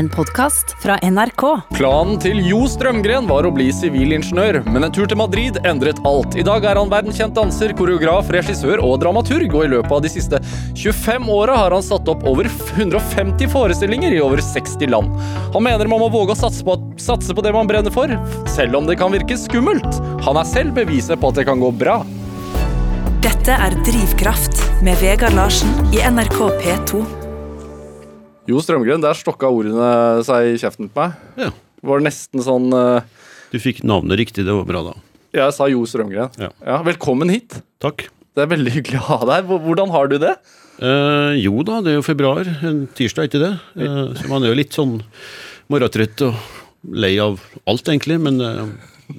En podkast fra NRK. Planen til Jo Strømgren var å bli sivilingeniør, men en tur til Madrid endret alt. I dag er han verdenskjent danser, koreograf, regissør og dramaturg, og i løpet av de siste 25 åra har han satt opp over 150 forestillinger i over 60 land. Han mener man må våge å satse på, satse på det man brenner for, selv om det kan virke skummelt. Han er selv beviset på at det kan gå bra. Dette er Drivkraft med Vegard Larsen i NRK P2. Jo Strømgren, der stokka ordene seg i kjeften på meg. Ja. Det Var nesten sånn uh, Du fikk navnet riktig, det var bra, da. Ja, Jeg sa Jo Strømgren. Ja. velkommen hit. Takk. Det er veldig hyggelig å ha deg her. Hvordan har du det? Eh, jo da, det er jo februar. En tirsdag, ikke det? Eh, så man er jo litt sånn morgentrøtt og lei av alt, egentlig. Men eh,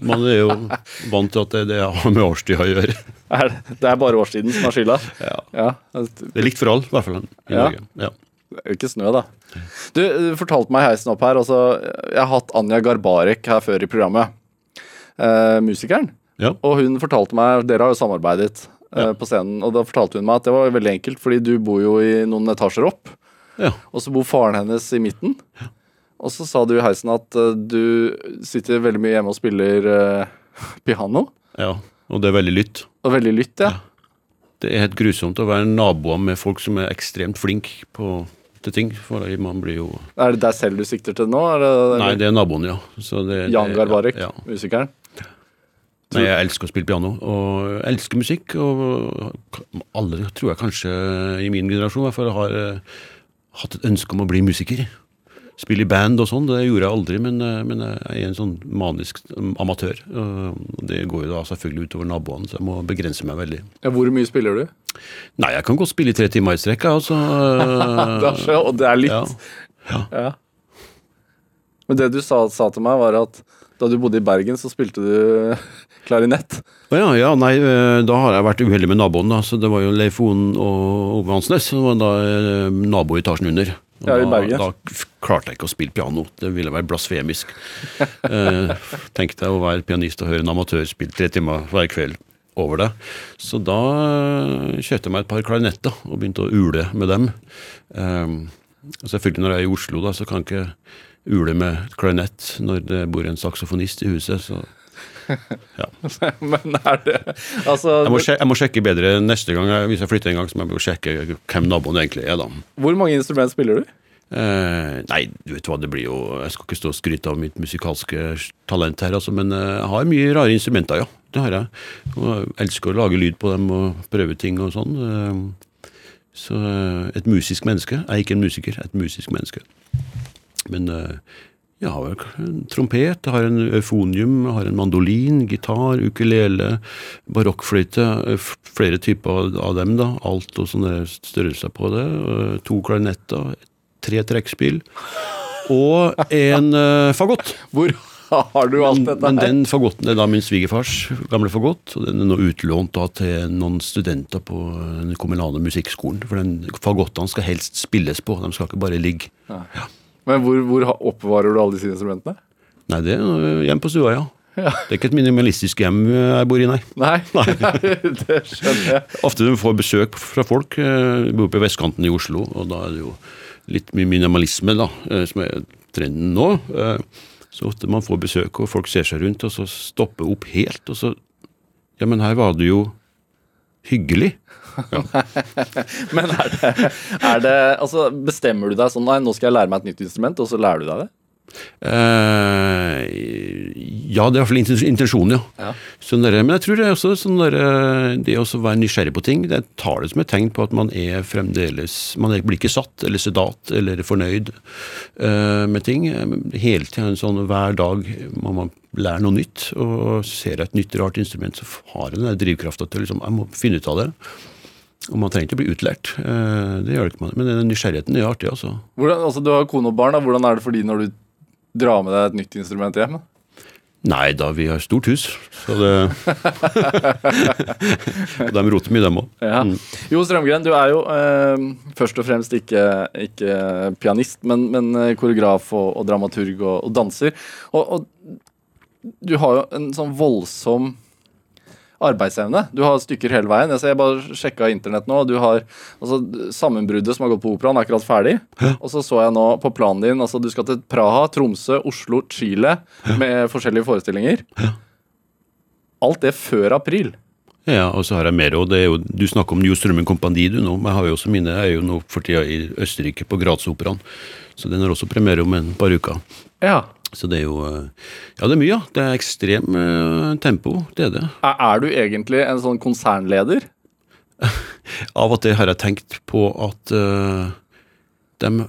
man er jo vant til at det, det har med årstida å gjøre. Er det, det er bare årstiden som har skylda? Ja. Ja. Det er likt for alle, i hvert fall i Ja. Norge. Ja. Ikke snø, da. Du, du fortalte meg heisen opp her altså, Jeg har hatt Anja Garbarek her før i programmet. Eh, musikeren. Ja. Og hun fortalte meg Dere har jo samarbeidet eh, Ja. på scenen. Og da fortalte hun meg at det var veldig enkelt, fordi du bor jo i noen etasjer opp. ja. Og så bor faren hennes i midten. Og så sa du i heisen at uh, du sitter veldig mye hjemme og spiller uh, piano. ja. Og det er veldig lytt. Og veldig lytt, ja. Det er helt grusomt å være naboer med folk som er ekstremt flinke på til ting. For man blir jo Er det deg selv du sikter til nå? Det, Nei, det er naboen, ja. Så det, Jan Garbarek, Ja, musikeren? Nei, jeg elsker å spille piano, og jeg elsker musikk. Og alle, tror jeg kanskje, i min generasjon i hvert fall, har eh, hatt et ønske om å bli musiker. Spille i band og sånn, det gjorde jeg aldri, men, eh, men jeg er en sånn manisk amatør. Det går jo da selvfølgelig utover naboene, så jeg må begrense meg veldig. Ja, hvor mye spiller du? Nei, jeg kan godt spille i tre timer i strekk, jeg, altså. Det er så, og det er litt. Ja. Ja. Men det du sa, sa til meg, var at da du bodde i Bergen, så spilte du klarinett. Ja, ja, nei, eh, da har jeg vært uheldig med naboen, da. Så det var jo Leif Oen og Ove Hansnes som var da eh, nabo i etasjen under. Da, da klarte jeg ikke å spille piano. Det ville være blasfemisk. eh, tenkte jeg å være pianist og høre en amatør spille tre timer hver kveld over det. Så da eh, kjøpte jeg meg et par klarinetter og begynte å ule med dem. Eh, selvfølgelig når jeg er i Oslo, da, så kan jeg ikke ule med klarinett når det bor en saksofonist i huset. så... Men er det Altså, Jeg må, sjekke, jeg må sjekke bedre neste gang. Hvis jeg flytter en gang, så må jeg sjekke hvem naboen egentlig er, da. hvor mange instrument spiller du? Eh, nei, du vet hva, det blir jo Jeg skal ikke stå og skryte av mitt musikalske talent her, altså, men eh, jeg har mye rare instrumenter, ja. Det har jeg. Og jeg elsker å lage lyd på dem og prøve ting og sånn. Eh, så eh, et musisk menneske. Jeg er ikke en musiker, er et musisk menneske. Men jeg har vel en trompet, jeg har en eufonium, jeg har en mandolin, gitar, ukulele, barokkfløyte. eh, Flere typer av dem, da. Alt og sånne størrelser på det. eh, To klarinetter, tre trekkspill og en uh, fagott. Hvor har du alt dette Men her? den fagotten er da min svigerfars gamle fagott, og den er nå utlånt da til noen studenter på den kommunale musikkskolen. For den fagottene skal helst spilles på, de skal ikke bare ligge. Men hvor, hvor oppbevarer du alle disse instrumentene? Nei, det er hjem på stua, ja. Det er ikke et minimalistisk hjem øh, jeg bor i, nei. Nei, det skjønner jeg. Ofte du får besøk fra folk. øh, Jeg bor på vestkanten i Oslo, og da er det jo litt mye minimalisme, da, øh, som er trenden nå. Så ofte man får besøk, og folk ser seg rundt, og så stopper opp helt, og så Ja, men her var det jo hyggelig. Men er det, er det Altså, bestemmer du deg sånn Nei, nå skal jeg lære meg et nytt instrument, og så lærer du deg det? Uh, ja, det er i hvert fall intensjonen, ja. Ja. Sånn der, men jeg tror det er også sånn der, det å være nysgjerrig på ting, det tar det som et tegn på at man er fremdeles Man blir ikke satt eller sedat eller fornøyd uh, med ting. Hele tiden sånn hver dag må man lære noe nytt, og ser jeg et nytt, rart instrument, så har jeg den drivkrafta til liksom, jeg må finne ut av det. Og man trenger ikke å bli utlært. eh, det gjør det ikke man. Men den nysgjerrigheten er artig, altså. Hvordan, altså, Du har kone og barn. da, Hvordan er det for de når du drar med deg et nytt instrument hjem? Nei da, vi har stort hus, så det Og de roter mye, dem òg. Ja. Jo Strømgren, du er jo eh, først og fremst ikke, ikke pianist, men, men eh, koreograf og, og dramaturg og, og danser. Og, og du har jo en sånn voldsom arbeidsevne. Du har stykker hele veien. Jeg, jeg bare sjekka internett nå, og du har altså, Sammenbruddet som har gått på operaen, er akkurat ferdig. Og så så jeg nå på planen din altså Du skal til Praha, Tromsø, Oslo, Chile med forskjellige forestillinger. Alt det før april. Ja, og så har jeg mer, og det jo, Du snakker om New Strømmen Kompani du nå, men jeg har jo også mine, jeg er jo nå for tida i Østerrike på Gradsoperaen. Så den har også premiere om en par uker. Ja. Så det er jo eh, Ja, det er mye, ja. Det er ekstrem eh, tempo, det er det. Er, er du egentlig en sånn konsernleder? Av og til har jeg tenkt på at uh, dem,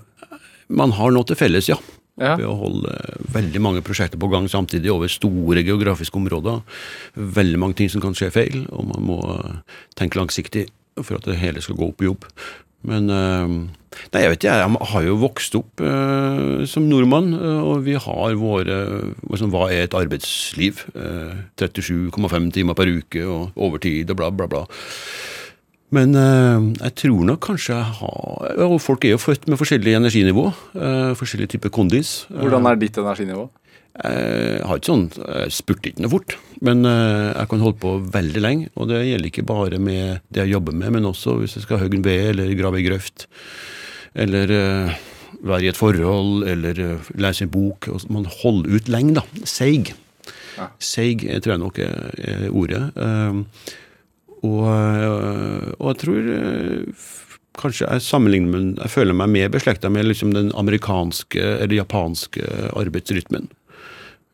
man har noe til felles, ja. Ja. Ved å holde veldig mange prosjekter på gang samtidig over store geografiske områder. Veldig mange ting som kan skje feil, og man må eh, tenke langsiktig for at det hele skal gå opp i jobb. Men eh, Nei, jeg vet ikke, jeg har jo vokst opp eh, som nordmann, eh, og vi har våre liksom, Hva er et arbeidsliv? Eh, 37,5 timer per uke og overtid og bla, bla, bla. Men eh, jeg tror nok kanskje jeg har Og folk er jo født med forskjellig energinivå. eh, forskjellig type kondis. Hvordan er ditt energinivå? Jeg har ikke sånn, jeg spurter ikke noe fort, men eh, jeg kan holde på veldig lenge. Og det gjelder ikke bare med det jeg jobber med, men også hvis jeg skal hogge en ved eller grave ei grøft. Eller eh, være i et forhold, eller eh, lese en bok. Man holder ut lenge, da. Seig. Seig tror jeg nok er, ordet. Um, og, og jeg tror kanskje jeg sammenligner med, jeg føler meg mer beslekta med liksom den amerikanske eller japanske arbeidsrytmen.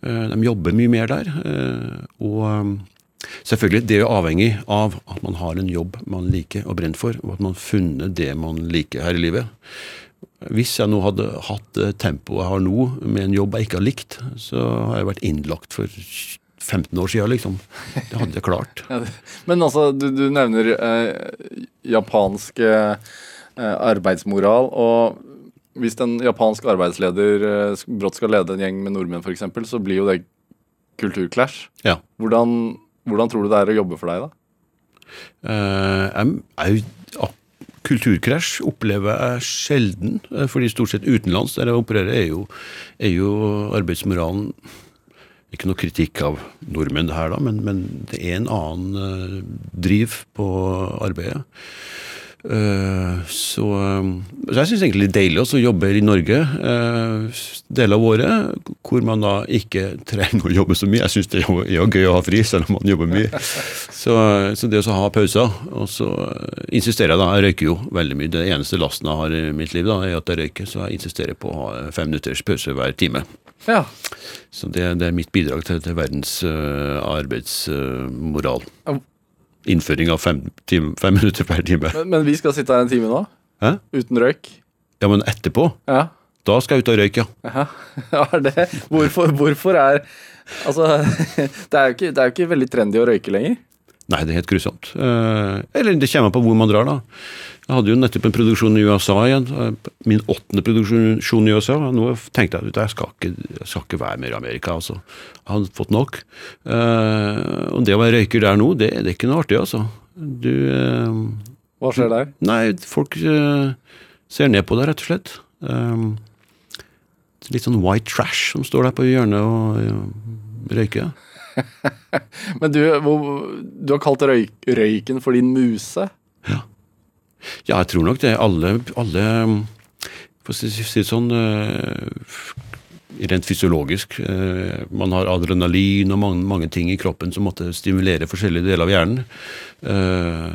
Eh, De jobber mye mer der. eh, Og øh, selvfølgelig, det er avhengig av at man har en jobb man liker og brenner for, og at man har funnet det man liker her i livet. Hvis jeg nå hadde hatt tempoet jeg har nå, med en jobb jeg ikke har likt, så har jeg vært innlagt for 15 år siden, liksom. Det hadde jeg klart. Men altså, du, du nevner eh, japansk eh, arbeidsmoral. Og hvis en japansk arbeidsleder eh, brått skal lede en gjeng med nordmenn, f.eks., så blir jo det kulturclash. Ja. Hvordan, hvordan tror du det er å jobbe for deg, da? Uh, jeg, jeg, kulturkrasj opplever jeg sjelden, eh, fordi stort sett utenlands der jeg opererer, er jo, er jo arbeidsmoralen ikke noe kritikk av nordmenn her, da, men, men det er en annen eh, driv på arbeidet. Eh, så, eh, så jeg syns egentlig det er deilig å jobbe i Norge uh, deler av året, hvor man da ikke trenger å jobbe så mye. Jeg syns det er jo, gøy å ha fri, selv om man jobber mye. Så, så det å ha pauser Og så eh, insisterer jeg da, jeg røyker jo veldig mye. Det eneste lasten jeg har i mitt liv, da, er at jeg røyker, så jeg insisterer på å ha fem minutters pause hver time. Ja. Så det, det er mitt bidrag til, til verdens uh, arbeidsmoral. Ja. Innføring av fem, time, fem minutter per time. Men, men vi skal sitte her en time nå, Hæ? uten røyk. Ja, men etterpå, Ja. da skal jeg ut og røyke, ja. Ja, det Hvorfor, hvorfor er Altså, det er, jo ikke, det er jo ikke veldig trendy å røyke lenger. Nei, det er helt grusomt. Eh, eller det kommer an på hvor man drar, da. Jeg hadde jo nettopp en produksjon i USA igjen. Min åttende produksjon i USA. Nå tenkte jeg at jeg skal ikke, jeg skal ikke være mer i Amerika, altså. Jeg hadde fått nok. Uh, og det å være røyker der nå, det, det er ikke noe artig, altså. Du uh, Hva skjer der? Nei, folk uh, ser ned på deg, rett og slett. Litt sånn white trash som står der på hjørnet og røyker. Men du, du har kalt røy, røyken for din muse. Ja, jeg tror nok det. Alle, alle For å si det sånn eh, Rent fysiologisk. eh, Man har adrenalin og mange, mange ting i kroppen som måtte stimulere forskjellige deler av hjernen. Eh,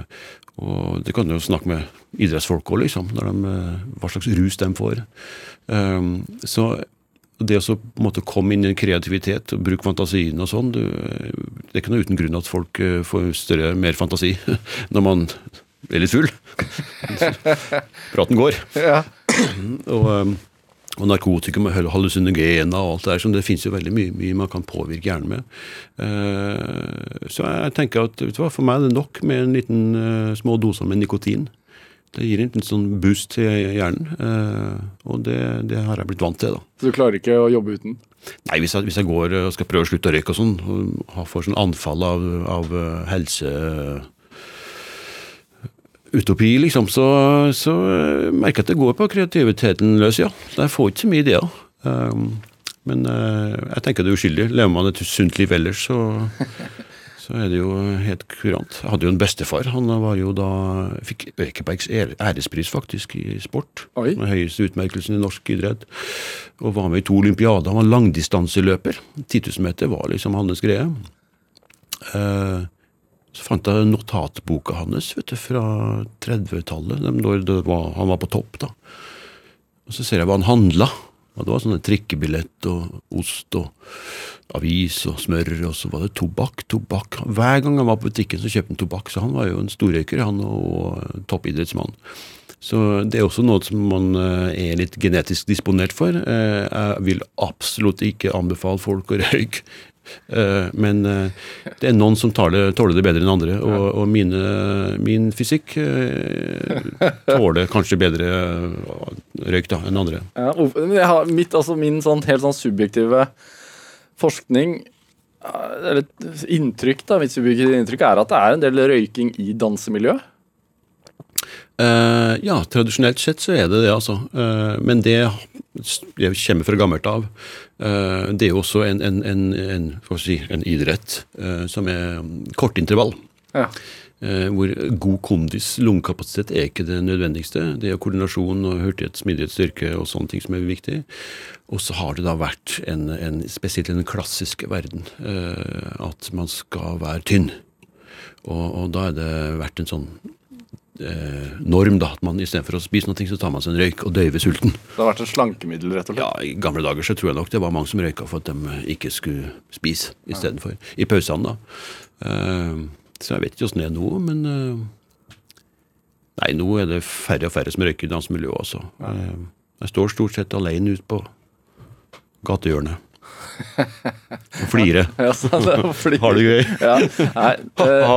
Og det kan du jo snakke med idrettsfolk òg, liksom. De, hva slags rus de får. Så det å måte komme inn i en kreativitet og bruke fantasien og sånn, det er ikke noe uten grunn at folk får større, mer fantasi når man er litt full. Praten går. Ja. Og, um, og narkotikum og hallusinogena og alt det der. Som det finnes jo veldig mye, mye man kan påvirke hjernen med. Eh, så jeg tenker at vet du hva, for meg er det nok med en liten eh, små doser med nikotin. Det gir en sånn boost til hjernen, eh, og det, det har jeg blitt vant til. da. Så du klarer ikke å jobbe uten? Nei, hvis jeg, hvis jeg går og skal prøve å slutte å røyke og sånn, og får sånn anfall av, av helse utopi, liksom, så, så eh, merker jeg at det går på kreativiteten løs, ja. Så jeg får ikke så mye ideer. Um, men uh, jeg tenker det er uskyldig. Lever man et sunt liv ellers, så, så er det jo helt kurant. Jeg hadde jo en bestefar. Han var jo da fikk Økebergs ærespris, faktisk, i sport. Oi. Den høyeste utmerkelsen i norsk idrett. Og var med i to olympiader. Han var langdistanseløper. 10 000 meter var liksom hans greie. Eh, så fant jeg notatboka hans vet du, fra 30-tallet, når var, han var på topp. da. Og så ser jeg hva han handla. Og det var sånne trikkebillett og ost og avis og smør, og så var det tobakk, tobakk. Hver gang han var på butikken, så kjøpte han tobakk. Så han var jo en storrøyker, han, og toppidrettsmann. Så det er også noe som man eh, er litt genetisk disponert for. Eh, Jeg vil absolutt ikke anbefale folk å røyke. Eh, Men eh, det er noen som tåler det bedre enn andre, og, og mine, min fysikk eh, tåler kanskje bedre røyk da enn andre. Ja, har, mitt, altså min sånn, helt sånn subjektive forskning eller inntrykk da, mitt subjektive inntrykk er at det er en del røyking i dansemiljøet. Eh, ja, tradisjonelt sett så er det det, altså. Uh, men det, det kommer fra gammelt av. Uh, det er jo også en, en, en, en, si, en idrett som er kortintervall. Ja. Eh, hvor god kondis, lungekapasitet, er ikke det nødvendigste. Det er koordinasjon og hurtighet, smidighet, styrke og sånne ting som er viktig. Og så har det da vært, en, en, spesielt i den klassiske verden, eh, at man skal være tynn. Og, og da er det vært en sånn eh, norm, da, at man istedenfor å spise noe, så tar man seg en røyk og døyver sulten. Det har vært et slankemiddel, rett og slett. Ja, I gamle dager så tror jeg nok det var mange som røyka for at de ikke skulle spise istedenfor. I pausene, da. Eh, så jeg vet ikke åssen det er nå, men eh, Nei, nå er det færre og færre som røyker i dansemiljøet, altså. Ja. jeg står stort sett alene ute på gatehjørnet. Og flirer. Ja, er Har du gøy. Ja, nei, eh,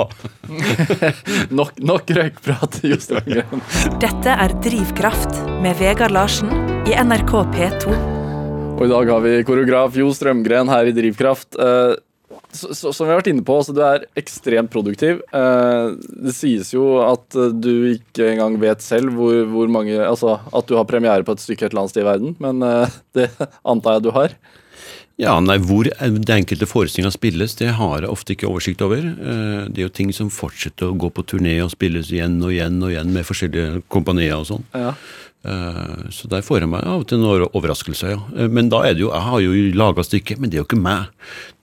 nok, nok røykprat, Jostein Grønn. Dette er Drivkraft med Vegard Larsen i NRK P2. Og i dag har vi koreograf Jo Strømgren her i Drivkraft. Eh, så, så, som vi har vært inne på, du er ekstremt produktiv. Eh, det sies jo at du ikke engang vet selv hvor, hvor mange Altså at du har premiere på et stykke et eller annet sted i verden, men det antar jeg du har. Ja, nei, Hvor det enkelte forestillinga spilles, det har jeg ofte ikke oversikt over. Eh, Det er jo ting som fortsetter å gå på turné og spilles igjen og igjen og igjen med forskjellige kompanier og sånn. Ja. Eh, Så der får jeg meg av og til noen overraskelser, ja. Eh, Men da er det jo Jeg har jo laga stykket, men det er jo ikke meg.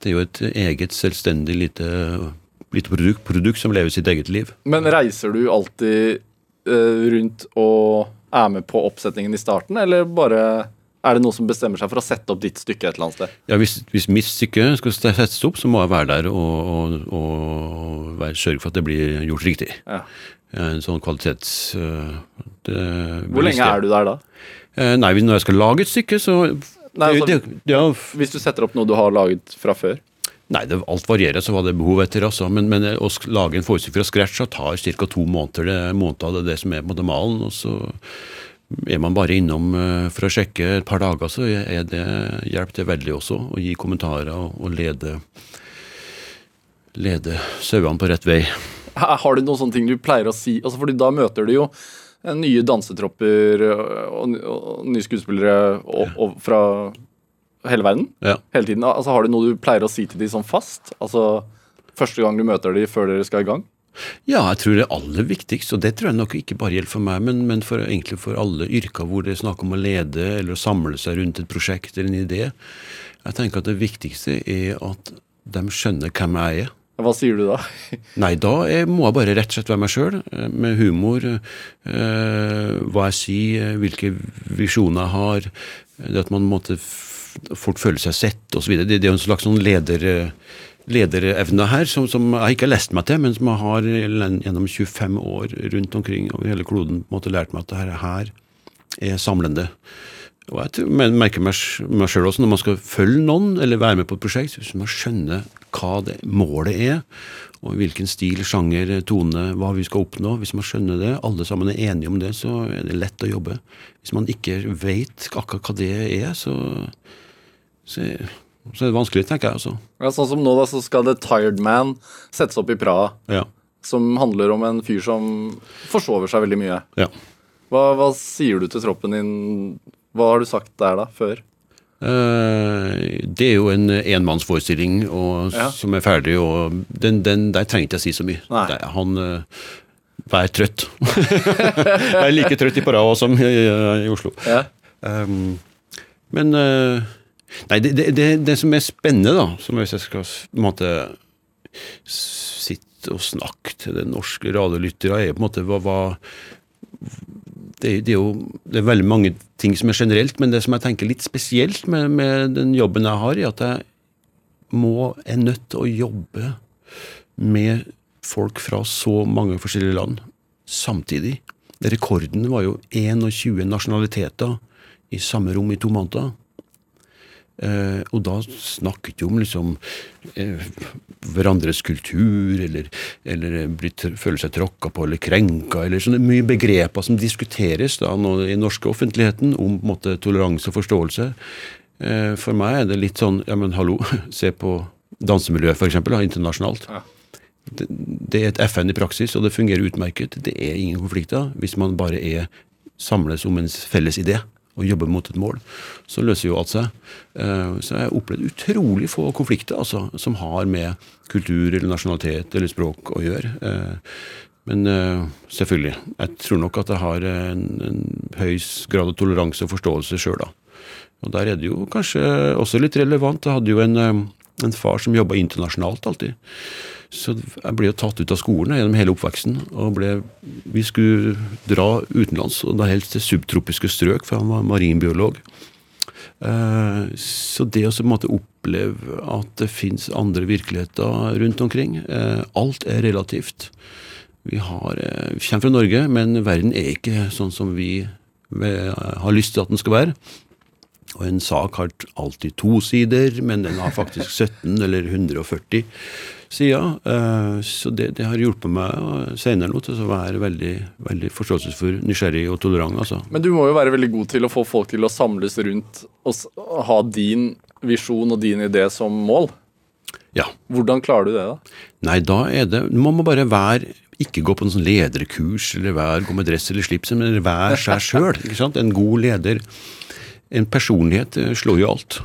Det er jo et eget, selvstendig lite, lite produkt, produkt som lever sitt eget liv. Men reiser du alltid rundt og er med på oppsetningen i starten, eller bare er det noe som bestemmer seg for å sette opp ditt stykke et eller annet sted? Ja, hvis, hvis mitt stykke skal settes opp, så må jeg være der og, og, og være, sørge for at det blir gjort riktig. Ja. En sånn kvalitets... øh, det, Hvor lenge er du der da? Eh, Nei, når jeg skal lage et stykke, så Nei, altså- det, det, ja, Hvis du setter opp noe du har laget fra før? Nei, det, alt varierer, så var det behov etter. Altså. Men, men å lage en forestilling fra scratch så tar ca. to måneder. Det, måneder det det som er på en malen. Og så er man bare innom eh, for å sjekke et par dager, så er det, hjelper det veldig også. Å gi kommentarer og, lede, lede sauene på rett vei. Har du noen sånne ting du pleier å si? Altså, fordi da møter du jo eh, nye dansetropper eh, og, og nye skuespillere og, og fra hele verden. Ja. Hele tiden. Altså, har du noe du pleier å si til de sånn fast? Altså første gang du møter de før dere skal i gang? Ja, jeg tror det aller viktigste, og det tror jeg nok ikke bare gjelder for meg, men, men for, egentlig for alle yrker hvor det er snakk om å lede eller å samle seg rundt et prosjekt eller en idé. Jeg tenker at det viktigste er at de skjønner hvem jeg er. Hva sier du da? Nei, da er, må jeg bare rett og slett være meg sjøl, med humor. eh, hva jeg sier, eh, hvilke visjoner jeg har. Det at man måtte fort føle seg sett osv. Det, det er jo en slags sånn leder, eh, lederevne her som, som jeg ikke har lest meg til, men som jeg har gjennom 25 år rundt omkring over hele kloden på en måte lært meg at det her, er samlende. Og jeg merker meg, meg sjøl også, når man skal følge noen eller være med på et prosjekt, hvis man skjønner hva det målet er, og hvilken stil, sjanger, tone, hva vi skal oppnå, hvis man skjønner det, alle sammen er enige om det, så er det lett å jobbe. Hvis man ikke vet akkurat hva det er, så, så, så er det vanskelig, tenker jeg. altså. Ja, sånn som nå da, så skal The Tired Man settes opp i Praha. Ja. Som handler om en fyr som forsover seg veldig mye. ja. Hva, hva sier du til troppen din? Hva har du sagt der da, før? Eh, det er jo en enmannsforestilling og, Ja. som er ferdig, og den, den, der trenger ikke jeg si så mye. Der, han uh, Vær trøtt. jeg er like trøtt i Parao som i, i Oslo. Ja. Um, men eh, Nei, det, det, det, det som er spennende, da, som hvis jeg skal på en måte sitte og snakke til den norske radiolyttere, er på en måte hva, hva det, det er jo det er veldig mange ting som er generelt, men det som jeg tenker litt spesielt med, med den jobben jeg har, er at jeg må, er nødt til å jobbe med folk fra så mange forskjellige land samtidig. Rekorden var jo 21 nasjonaliteter i samme rom i to måneder. Eh, og da snakket vi om liksom eh, hverandres kultur, eller, eller blitt, føle seg tråkka på eller krenka, eller sånne mye begreper som diskuteres da nå i norske offentligheten om på en måte, toleranse og forståelse. Eh, for meg er det litt sånn ja, men hallo, se på dansemiljøet, eksempel, da, internasjonalt. Ja. Det, det er et FN i praksis, og det fungerer utmerket. Det er ingen konflikter hvis man bare er samles om en felles idé og jobber mot et mål. Så løser jo alt seg. Eh, Så jeg har opplevd utrolig få konflikter altså, som har med kultur eller nasjonalitet eller språk å gjøre. Eh, Men eh, selvfølgelig, jeg tror nok at jeg har en, en høy grad av toleranse og forståelse sjøl, da. Og der er det jo kanskje også litt relevant. Jeg hadde jo en, en far som jobba internasjonalt alltid. Så jeg ble jo tatt ut av skolen gjennom hele oppveksten. og ble, Vi skulle dra utenlands, og da helst til subtropiske strøk, for han var marinbiolog. Eh, Så det å oppleve at det fins andre virkeligheter rundt omkring eh, Alt er relativt. Vi har, eh, vi kommer fra Norge, men verden er ikke sånn som vi har lyst til at den skal være. Og en sak har alltid to sider, men den har faktisk 17 eller 140 sider. Eh, Så det, det har hjulpet meg seinere til å være veldig, veldig forståelsesfull, nysgjerrig og tolerant. altså. Men du må jo være veldig god til å få folk til å samles rundt og ha din visjon og din idé som mål. Ja. Hvordan klarer du det, da? Nei, da er det Man må bare være ikke gå på en sånn lederkurs, eller være, gå med dress eller slips, men være seg sjøl. En god leder. En personlighet eh, slår jo alt.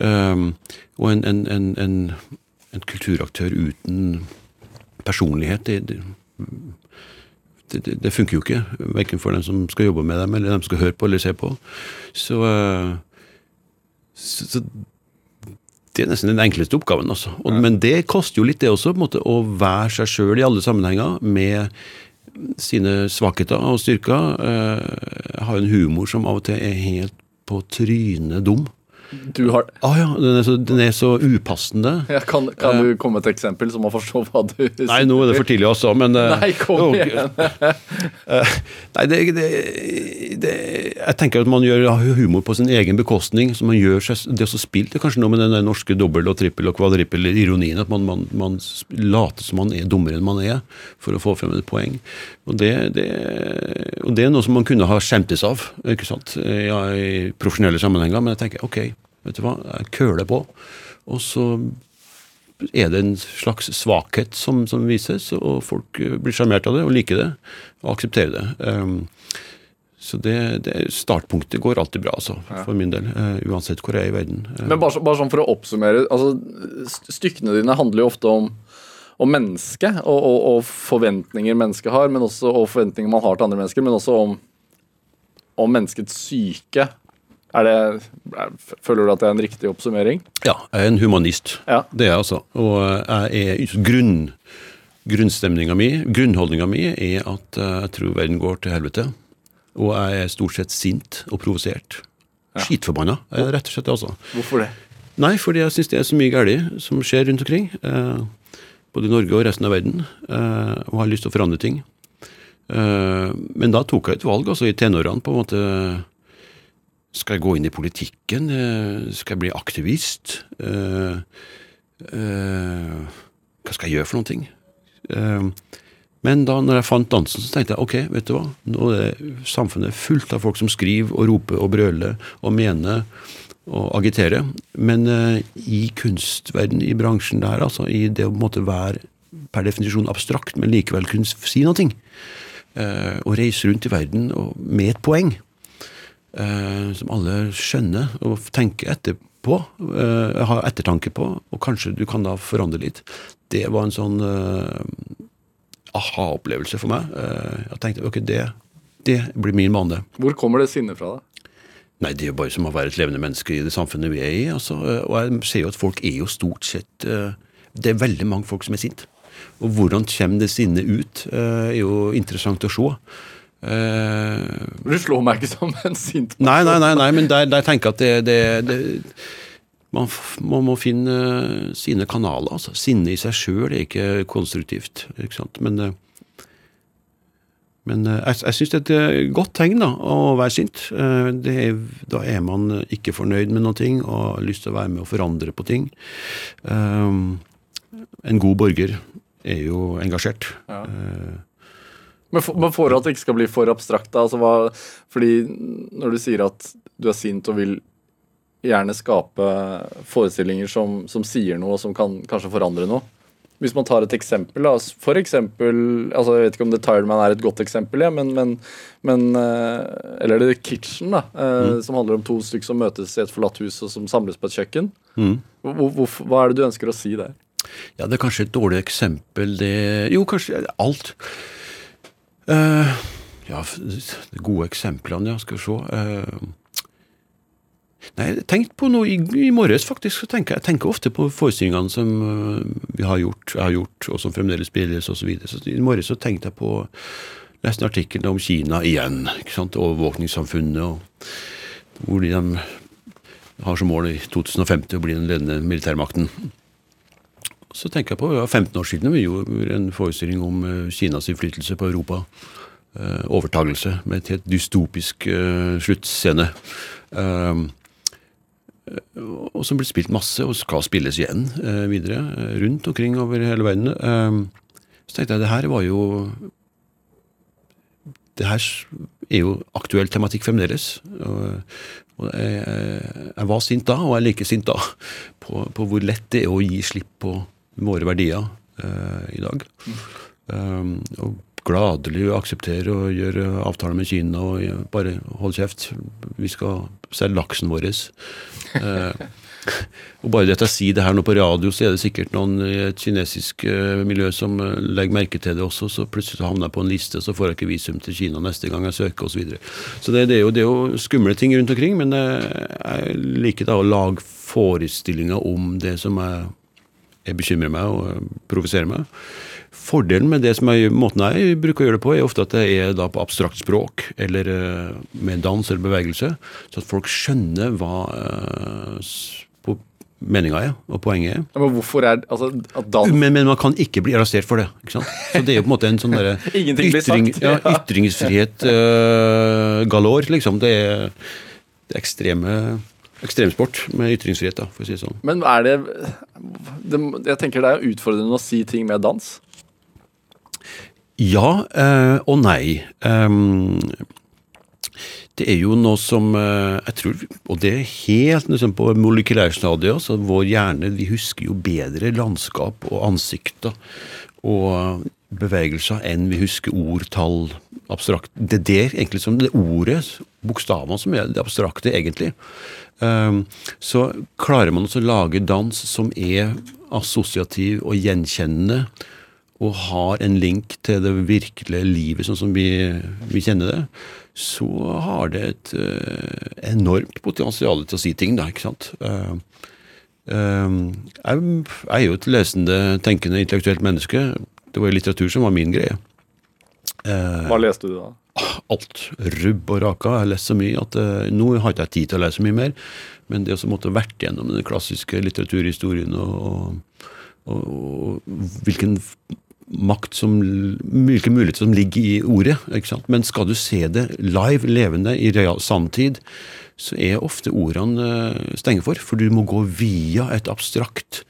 Um, og en, en, en, en, kulturaktør uten personlighet, det, det, det, funker jo ikke. Verken for den som skal jobbe med dem, eller dem som skal høre på eller se på. Så, eh, så, så det er nesten den enkleste oppgaven. Altså. Og, Men det koster jo litt, det også, måte, å være seg sjøl i alle sammenhenger med sine svakheter og styrker. Eh, Jeg har en humor som av og til er helt på trynet dum. Du har Å ja, den er så, den er så upassende. ja, Kan, kan du komme med et eksempel, så man forstår hva du sier? Nei, nå er det for tidlig også, men eh, Nei, kom jo, igjen. eh, Nei, det, det, det Jeg tenker at man gjør humor på sin egen bekostning. så man gjør seg, Det å spille det er kanskje noe med den norske dobbel- og trippel- og kvadrippel-ironien. At man, man, man later som man er dummere enn man er, for å få frem et poeng. Og det, det, og det er noe som man kunne ha skjemtes av ikke sant? Ja, i profesjonelle sammenhenger. Men jeg tenker ok, vet du hva, jeg køler på. Og så er det en slags svakhet som, som vises, og folk eh, blir sjarmert av det og liker det og aksepterer det. Um, så det, det startpunktet går alltid bra, altså, for min del. Uh, uansett hvor jeg er i verden. Uh. Men bare, så- bare sånn for å oppsummere altså, Stykkene dine handler jo ofte om, om mennesket og, og, og forventninger mennesket har, men også, og forventninger man har til andre mennesker, men også om, om menneskets syke. Er det, er, føler du at det er en riktig oppsummering? ja, jeg er en humanist. Ja. Det er jeg altså. Og jeg er grunn, grunnstemninga mi, grunnholdninga mi, er at eh, jeg tror verden går til helvete. Og jeg er stort sett sint og provosert. Skitforbanna, er rett og slett det, altså. Hvorfor det? Nei, fordi jeg syns det er så mye galt som skjer rundt omkring. Eh, både i Norge og resten av verden. Eh, og har lyst til å forandre ting. Eh, men da tok jeg et valg, altså i tenårene, på en måte Skal jeg gå inn i politikken? Eh, skal jeg bli aktivist? Eh, eh, hva skal jeg gjøre for noen ting? Men da når jeg fant dansen, så tenkte jeg ok, vet du hva, nå er samfunnet fullt av folk som skriver og roper og brøler og mener og agiterer. Men i kunstverden, i bransjen der, altså i det å måtte være per definisjon abstrakt, men likevel kunne si noe, og reise rundt i verden med et poeng, eh, som alle skjønner og tenker etterpå, eh, har ettertanke på, og kanskje du kan da forandre litt. Det var en sånn eh, aha-opplevelse for meg. Eh, jeg tenkte ok, det, det blir min bane. Hvor kommer det sinnet fra, da? Nei, det er jo bare som å være et levende menneske i det samfunnet vi er i. Altså. Og jeg ser jo at folk er jo stort sett eh, Det er veldig mange folk som er sinte. Og hvordan kommer det sinnet ut, eh, er jo interessant å se. Eh, Du slår meg ikke som en sint Nei, nei, nei, nei men der, der tenker jeg at det, det, det man, man må finne sine kanaler. altså. Sinne i seg sjøl er ikke konstruktivt. ikke sant? Men, eh, men eh, jeg, jeg syns det er et godt tegn da, å være sint. Det er, da er man ikke fornøyd med noe og har lyst til å være med og forandre på ting. Um, en god borger er jo engasjert. Ja. Eh, Men, for, men for at det ikke skal bli for abstrakt, da, altså hva, fordi når du sier at du er sint og vil gjerne skape forestillinger som, som sier noe, og som kan kanskje forandre noe. Hvis man tar et eksempel, da, for eksempel altså Jeg vet ikke om The Tired Man er et godt eksempel, ja, men, men, men eh, Eller The Kitchen, da, Mm. som handler om to stykker som møtes i et forlatt hus og som samles på et kjøkken. mm. Hvor, hvor, hva er det du ønsker å si der? Ja, det er kanskje et dårlig eksempel, det Jo, kanskje alt. Eh, ja, de gode eksemplene, ja, skal vi se. Eh, nei, jeg tenkte på noe i, i morges, faktisk. så tenker Jeg jeg tenker ofte på forestillingene som uh, vi har gjort, jeg har gjort, og som fremdeles spilles, osv. Så, videre. så I morges så tenkte jeg på Leste artikkelen om Kina igjen. ikke sant, Overvåkningssamfunnet, og hvor de har som mål i 2050 å bli den ledende militærmakten. Så tenker jeg på, ja, 15 år siden vi gjorde en forestilling om eh, Kinas innflytelse på Europa. Eh, overtagelse med et helt dystopisk eh, sluttscene. Og som ble spilt masse, og skal spilles igjen videre. rundt omkring over hele verden. Så tenkte jeg det her var jo Det her er jo aktuell tematikk fremdeles. Og jeg, jeg var sint da, og jeg er like sint da, på, på hvor lett det er å gi slipp på våre verdier eh, i dag. Um, og gladelig akseptere og gjøre avtaler med Kina og bare holde kjeft. Vi skal selge laksen vår. Eh, og bare det at jeg sier det her nå på radio, så er det sikkert noen i et kinesisk eh, miljø som eh, legger merke til det også, så plutselig havner jeg på en liste, så får jeg ikke visum til Kina neste gang jeg søker, osv. Så, så det, det, er jo, det er jo skumle ting rundt omkring, men jeg liker da å lage forestillinger om det som jeg, jeg bekymrer meg og eh, provoserer meg. Fordelen med det som jeg, måten jeg bruker å gjøre det på, er ofte at det er da på abstrakt språk, eller eh, med dans eller bevegelse, så at folk skjønner hva eh, meninga er, og poenget er. Men hvorfor er altså, at dans Men, men man kan ikke bli arrestert for det. ikke sant? Så det er jo på en måte en sånn derre ytring, ja, ytringsfrihet uh, galore, liksom. Det er, det ekstreme ekstremsport med ytringsfrihet, da, for å si det sånn. Men er det, det Jeg tenker det er utfordrende å si ting med dans. Ja eh, og nei. Um, det er jo noe som eh, jeg tror Og det er helt liksom, på molekylærstadiet. Så vår hjerne vi husker jo bedre landskap og ansikter og bevegelser enn vi husker ord, tall, abstrakt. Det er det egentlig som det ordet, bokstavene, som er det abstrakte, egentlig. Ehm, så klarer man å lage dans som er assosiativ og gjenkjennende og har en link til det virkelige livet sånn som vi, vi kjenner det, så har det et eh, enormt potensial til å si ting, da, ikke sant. Eh, eh, jeg, jeg er jo et lesende, tenkende, intellektuelt menneske. Det var jo litteratur som var min greie. Eh, Hva leste du da? alt. Rubb og raka. Jeg har lest så mye at eh, nå har ikke jeg tid til å lese mye mer. Men det å så måtte vært gjennom den klassiske litteraturhistorien og, og, og, og hvilken makt som Hvilke muligheter som ligger i ordet. ikke sant? Men skal du se det live, levende, i real sanntid, så er ofte ordene stengt for. For du må gå via et abstrakt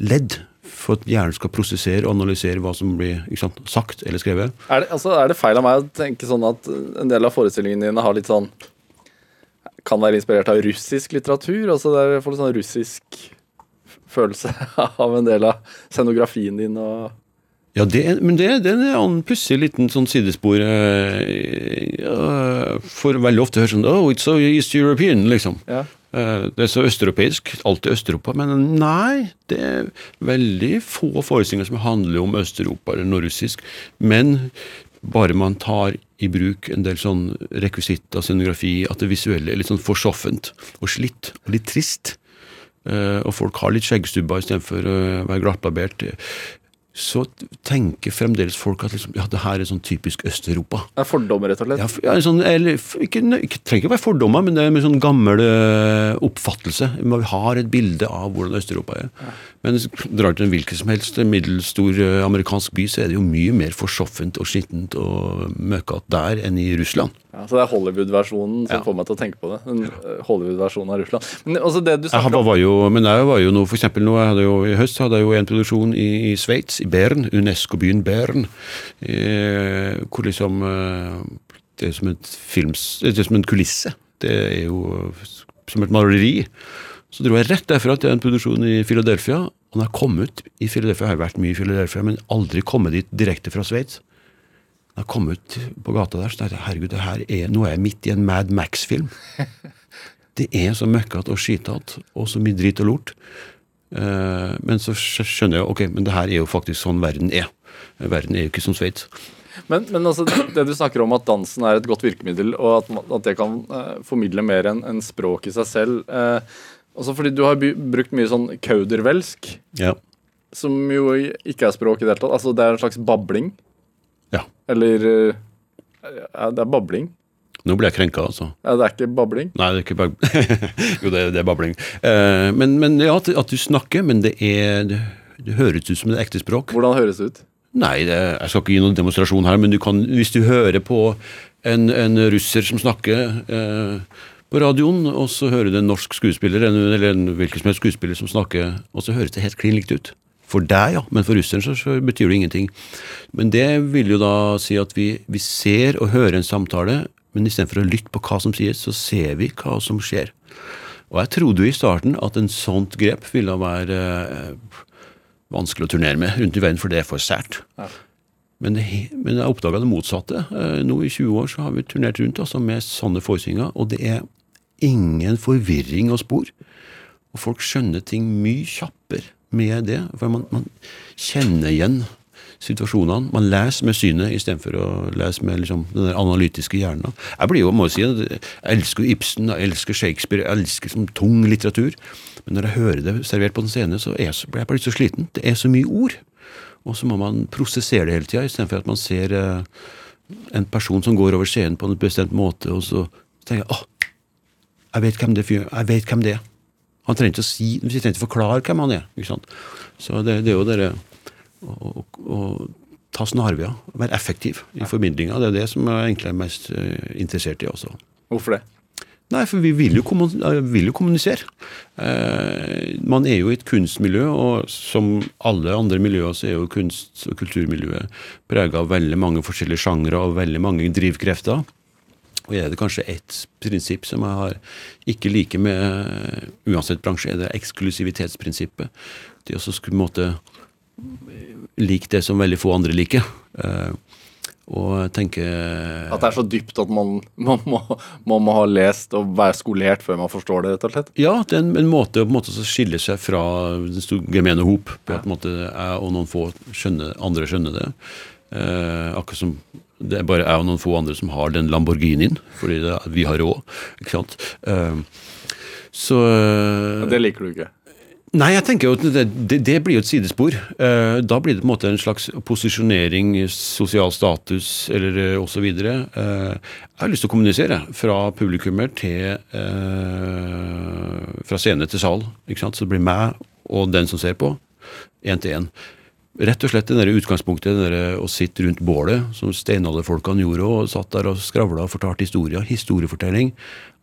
ledd for at hjernen skal prosessere og analysere hva som blir sant, sagt eller skrevet. Er det, altså, er det feil av meg å tenke sånn at en del av forestillingene dine har litt sånn Kan være inspirert av russisk litteratur? Altså det er, litt sånn russisk følelse av en del av scenografien din og Ja, det, er- men det, det er en pussig liten sånn sidespor. eh, ja, for veldig ofte høres sånn Oh, it's so East European, liksom. Ja. Eh, Det er så østeuropeisk. Alltid Østeuropa. Men nei, det er veldig få forestillinger som handler om Østeuropa eller norrussisk. Men bare man tar i bruk en del sånn rekvisitter, scenografi, at det visuelle er litt sånn forsoffent og slitt og litt trist, Uh, og folk har litt skjeggstubber istedenfor å være glattbarbert, så tenker fremdeles folk at liksom, ja, det her er sånn typisk Øst-Europa. Det er fordommer, rett og slett. Ja, ja, sånn, eller, ikke, ikke, trenger ikke være fordommer, men det er en sånn gammel eh, oppfattelse. Vi har et bilde av hvordan Øst-Europa er. Men hvis du drar til en hvilken som helst middelstor eh, amerikansk by, så er det jo mye mer forsoffent og skittent og møkkete der enn i Russland. Ja, så det er Hollywood-versjonen som Ja. får meg til å tenke på det. En eh, Hollywood-versjon av Russland. Men det du Jeg var jo, men jeg var jo nå, for eksempel nå, jeg hadde jo, I høst hadde jeg jo en produksjon i, i Sveits, i Bern, UNESCO-byen Bern, eh, hvor liksom eh, Det er som et films, det er som en kulisse. Det er jo som et maleri. Så dro jeg rett derfra til en produksjon i Philadelphia. Og når jeg kom ut i Philadelphia, jeg har vært mye i Philadelphia, men aldri kommet dit direkte fra Sveits. Når jeg kom ut på gata der, så tenkte jeg herregud, det her er, nå er jeg midt i en Mad Max-film. Det er så møkkete og skitete, og så mye drit og lort. Eh, men så skjønner jeg ok, men det her er jo faktisk sånn verden er. Verden er jo ikke som Sveits. Men, men altså, det du snakker om at dansen er et godt virkemiddel, og at, at det kan eh, formidle mer enn en språk i seg selv eh, altså fordi du har brukt mye sånn kaudervelsk, Ja. som jo ikke er språk i det hele tatt. Altså, det er en slags babling. ja. Eller eh, ja, Det er babling. Nå ble jeg krenka, altså. Ja, det er ikke babling. Nei, det er ikke babling. Jo, det, det er babling. Eh, men, men ja, at, at du snakker, men det er det, det høres ut som et ekte språk. Hvordan høres det ut? Nei, det, jeg skal ikke gi noen demonstrasjon her, men du kan, hvis du hører på en, en russer som snakker eh, på radioen, og så hører du en norsk skuespiller, eller en hvilken som helst skuespiller som snakker, og så høres det helt klin likt ut. For deg, ja, men for russeren så, så betyr det ingenting. Men det vil jo da si at vi, vi ser og hører en samtale, men istedenfor å lytte på hva som sies, så ser vi hva som skjer. Og jeg trodde jo i starten at en sånt grep ville være eh, vanskelig å turnere med rundt i verden, for det er for sært. Men, men jeg oppdaga det motsatte. Eh, Nå i 20 år så har vi turnert rundt altså, med sånne forestillinger, og det er ingen forvirring å spor. Og folk skjønner ting mye kjappere med det, for man, man kjenner igjen situasjonene. Man leser med synet istedenfor å lese med liksom, den analytiske hjernen. Jeg blir jo, må jeg si, jeg elsker Ibsen, jeg elsker Shakespeare, jeg elsker sånn tung litteratur. Men når jeg hører det servert på en scene, så jeg, blir jeg bare litt så sliten. Det er så mye ord. Og så må man prosessere det hele tida, istedenfor at man ser eh, en person som går over scenen på en bestemt måte, og så tenker jeg åh, jeg vet hvem det fyr, jeg vet hvem det er. Han trenger ikke å si, vi trenger ikke forklare hvem han er. ikke sant? Så det, det er jo det å, å ta snarveier, være effektiv i formidlinga. Det er det som jeg egentlig er mest eh, interessert i også. Hvorfor det? Nei, for vi vil jo, eh, kommunisere. Eh, man er jo i et kunstmiljø, og som alle andre miljøer så er jo kunst- og kulturmiljøet prega av veldig mange forskjellige sjangre og veldig mange drivkrefter. Og er det kanskje ett prinsipp som jeg har ikke liker med uansett bransje, er det eksklusivitetsprinsippet. Det å skulle på en måte like det som veldig få andre liker. Eh, og tenke At det er så dypt at man, man, må, man må ha lest og være skolert før man forstår det, rett og slett? Ja, det er en, en måte en måte så skille seg fra den gemene hop. På på en måte jeg og noen få skjønner, andre skjønner det. Eh, akkurat som det er bare jeg og noen få andre som har den Lamborghinien, fordi det, vi har råd. ikke sant? Eh, så Det liker du ikke. Nei, jeg tenker jo det, det, blir jo et sidespor. Eh, da blir det på en måte en slags posisjonering, sosial status eller uh, osv. Uh, jeg har lyst til å kommunisere fra publikummer til eh, Fra scene til sal. ikke sant? Så det blir meg og den som ser på, én til én. Rett og slett det der utgangspunktet det der å sitte rundt bålet, som steinalderfolkene gjorde, og satt der og skravla og fortalte historier. Historiefortelling.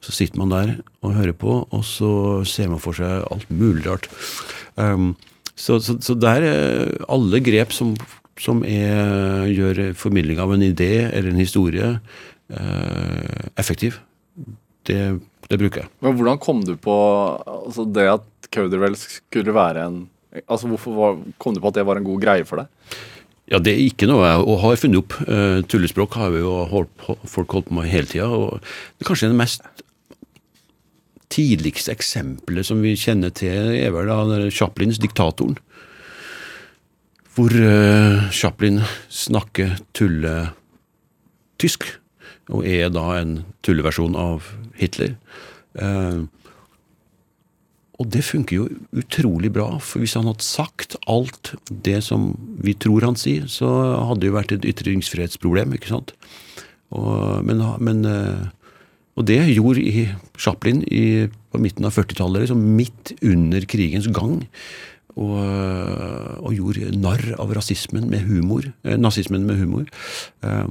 Så sitter man der og hører på, og så ser man for seg alt mulig rart. Um, så, så, så der er alle grep som, som er, gjør formidling av en idé eller en historie uh, effektiv, det, det bruker jeg. Men hvordan kom du på altså det at kaudervelsk skulle være en Altså Hvorfor kom du på at det var en god greie for deg? Ja, det er ikke noe jeg har funnet opp. Uh, tullespråk har jo folk holdt på med hele tida. Det er kanskje det mest tidligste eksempelet som vi kjenner til, er vel da Chaplins 'Diktatoren'. Hvor uh, Chaplin snakker tulletysk, og er da en tulleversjon av Hitler. Uh, og det funker jo utrolig bra, for hvis han hadde sagt alt det som vi tror han sier, så hadde det jo vært et ytringsfrihetsproblem, ikke sant. Og, men, men, eh, og det gjorde i Chaplin i, på midten av 40-tallet, liksom midt under krigens gang. Og, og, gjorde narr av rasismen med humor, eh, nazismen med humor. Eh,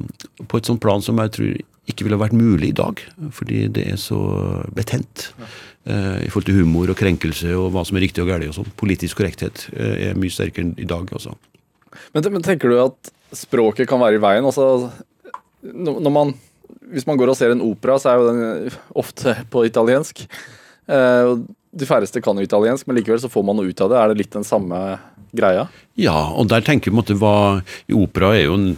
på et sånt plan som jeg tror ikke ville vært mulig i dag, fordi det er så betent. Ja. Eh, I forhold til humor og krenkelse og hva som er riktig og galt. og sånn. Politisk korrekthet eh, er mye sterkere enn i dag. altså. Men, men, tenker du at språket kan være i veien? Altså, når man, hvis man går og ser en opera, så er jo den ofte på italiensk. Eh, de færreste kan jo italiensk, men likevel så får man noe ut av det. Er det litt den samme greia? Ja, og der tenker vi på hva Opera er jo en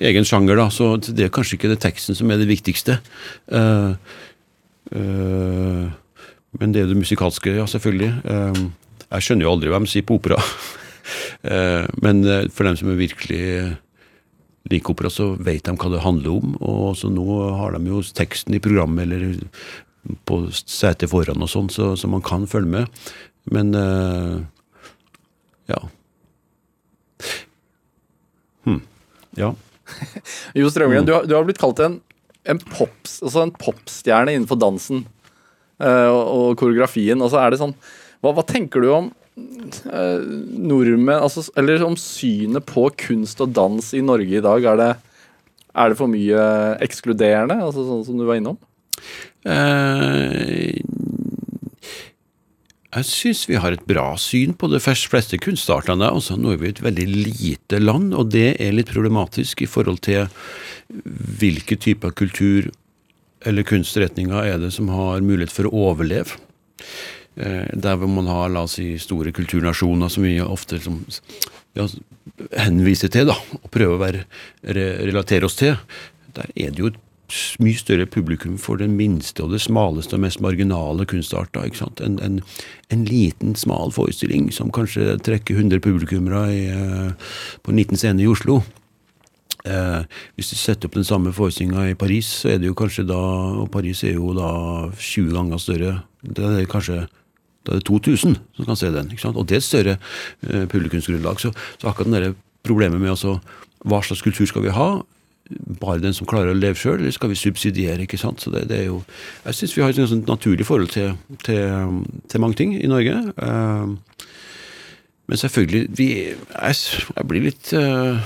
egen sjanger, da, så det er kanskje ikke det teksten som er det viktigste. Uh, uh, men det er det musikalske, ja, selvfølgelig. Uh, jeg skjønner jo aldri hva de sier på opera. men for dem som er virkelig liker opera, så vet de hva det handler om. Og så nå har de jo teksten i programmet eller på setet foran og sånn, så, så, man kan følge med. Men ja. Hm. Ja. jo Strømgren, mm. du, har, du, har blitt kalt en, en, pops, altså en popstjerne innenfor dansen og, og, koreografien. Og så er det sånn Hva, hva tenker du om uh, nordmenn altså, Eller om synet på kunst og dans i Norge i dag? Er det, er det for mye ekskluderende, altså sånn som du var innom? Uh, jeg syns vi har et bra syn på de fleste kunstartene. Altså, nå er vi et veldig lite land, og det er litt problematisk i forhold til hvilke typer kultur eller kunstretninger er det som har mulighet for å overleve. Eh, der hvor man har la oss si, store kulturnasjoner som vi ofte liksom, ja, henviser til da, og prøver å være, relatere oss til, der er det jo et mye større publikum for den minste og det smaleste og mest marginale kunstarter. ikke sant? En, en, en, liten, smal forestilling som kanskje trekker 100 publikummere eh, på en liten scene i Oslo. Eh, hvis du setter opp den samme forestillinga i Paris, så er det jo kanskje da Og Paris er jo da 20 ganger større. Det er kanskje da er det 2000 som kan se den. ikke sant? Og det er et større eh, publikumsgrunnlag. Så, så akkurat det problemet med altså, hva slags kultur skal vi ha, bare den som klarer å leve sjøl, eller skal vi subsidiere? ikke sant? Så det, det er jo, Jeg syns vi har et sånt naturlig forhold til, til, til, mange ting i Norge. Eh, men selvfølgelig vi, jeg, jeg blir litt uh,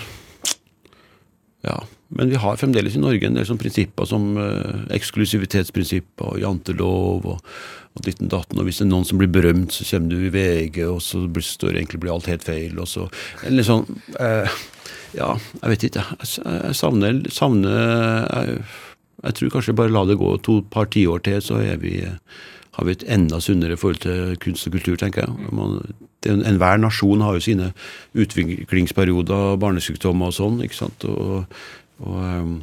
Ja. Men vi har fremdeles i Norge en del sånne prinsipper som uh, eksklusivitetsprinsippet og jantelov og, og ditten datten. Og hvis det er noen som blir berømt, så kommer du i VG, og så blir, står egentlig blir alt helt feil. og så, eller sånn, uh, ja, jeg vet ikke. Jeg savner, savner jeg, jeg, tror kanskje bare la det gå to par tiår til, så er vi, har vi et enda sunnere forhold til kunst og kultur, tenker jeg. Enhver nasjon har jo sine utviklingsperioder, barnesykdommer og sånn. ikke sant? Og, og ehm,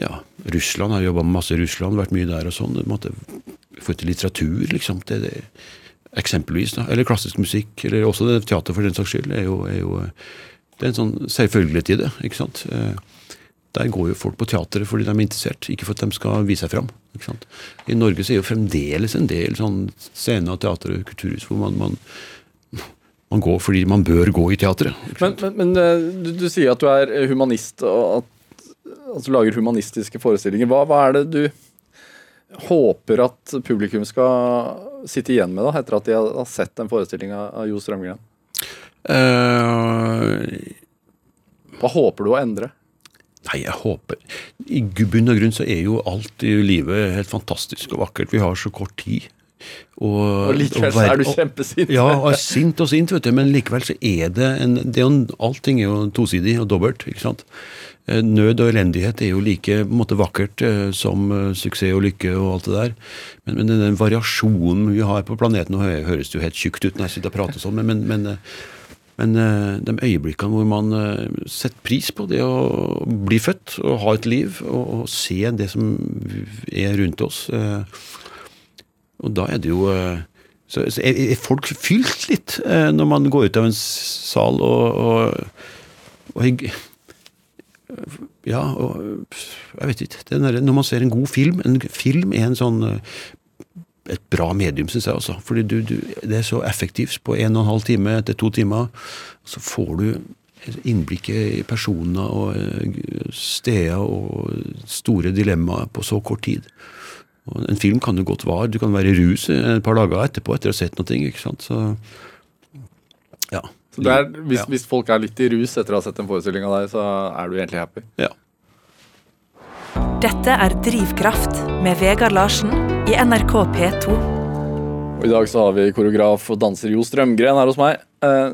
ja, Russland har jobba masse i Russland, vært mye der og sånn. forhold til litteratur, liksom. Det, det, eksempelvis. da, Eller klassisk musikk, eller også teater for den saks skyld. er jo, er jo det er en sånn selvfølgelighet i det. ikke sant? Eh, der går jo folk på teatret fordi de er interessert, ikke for at de skal vise seg fram. I Norge så er jo fremdeles en del sånn scener, teater og kulturhus hvor man, man, man, går fordi man bør gå i teatret. Men, men, men eh, du, du, sier at du er humanist og at, at du lager humanistiske forestillinger. Hva, hva, er det du håper at publikum skal sitte igjen med da, etter at de har sett en forestilling av Jo Strømgren? Uh, Hva håper du å endre? Nei, jeg håper I bunn og grunn så er jo alt i livet helt fantastisk og vakkert. Vi har så kort tid. Og, og likevel så er du kjempesint. Ja, og sint og sint, vet du. Men likevel så er det en det er Allting er jo tosidig og dobbelt. ikke sant? Eh, nød og elendighet er jo like måte vakkert eh, som suksess og lykke og alt det der. Men, men den variasjonen vi har på planeten Nå høres det jo helt tjukt ut når jeg sitter og prater sånn, men, men, men Men eh, de øyeblikkene hvor man eh, setter pris på det å bli født og ha et liv, og, og se det som er rundt oss eh, Og da er det jo så, så er, er folk fylt litt når man går ut av en sal og, og, og ja, og jeg vet ikke. Når man ser en god film En film er en sånn et bra medium, syns jeg også. Fordi du, du, det er så effektivt. På en og en halv time etter to timer så får du innblikket i personer og eh, steder og store dilemmaer på så kort tid. Og en film kan jo godt vare. Du kan være i rus et par dager etterpå etter å ha sett noe. ikke sant? Så ja. Så det er, hvis, Ja. hvis folk er litt i rus etter å ha sett en forestilling av deg, så er du egentlig happy. ja. Dette er Drivkraft med Vegard Larsen i NRK P2. Og I dag så har vi koreograf og danser Jo Strømgren her hos meg. Eh,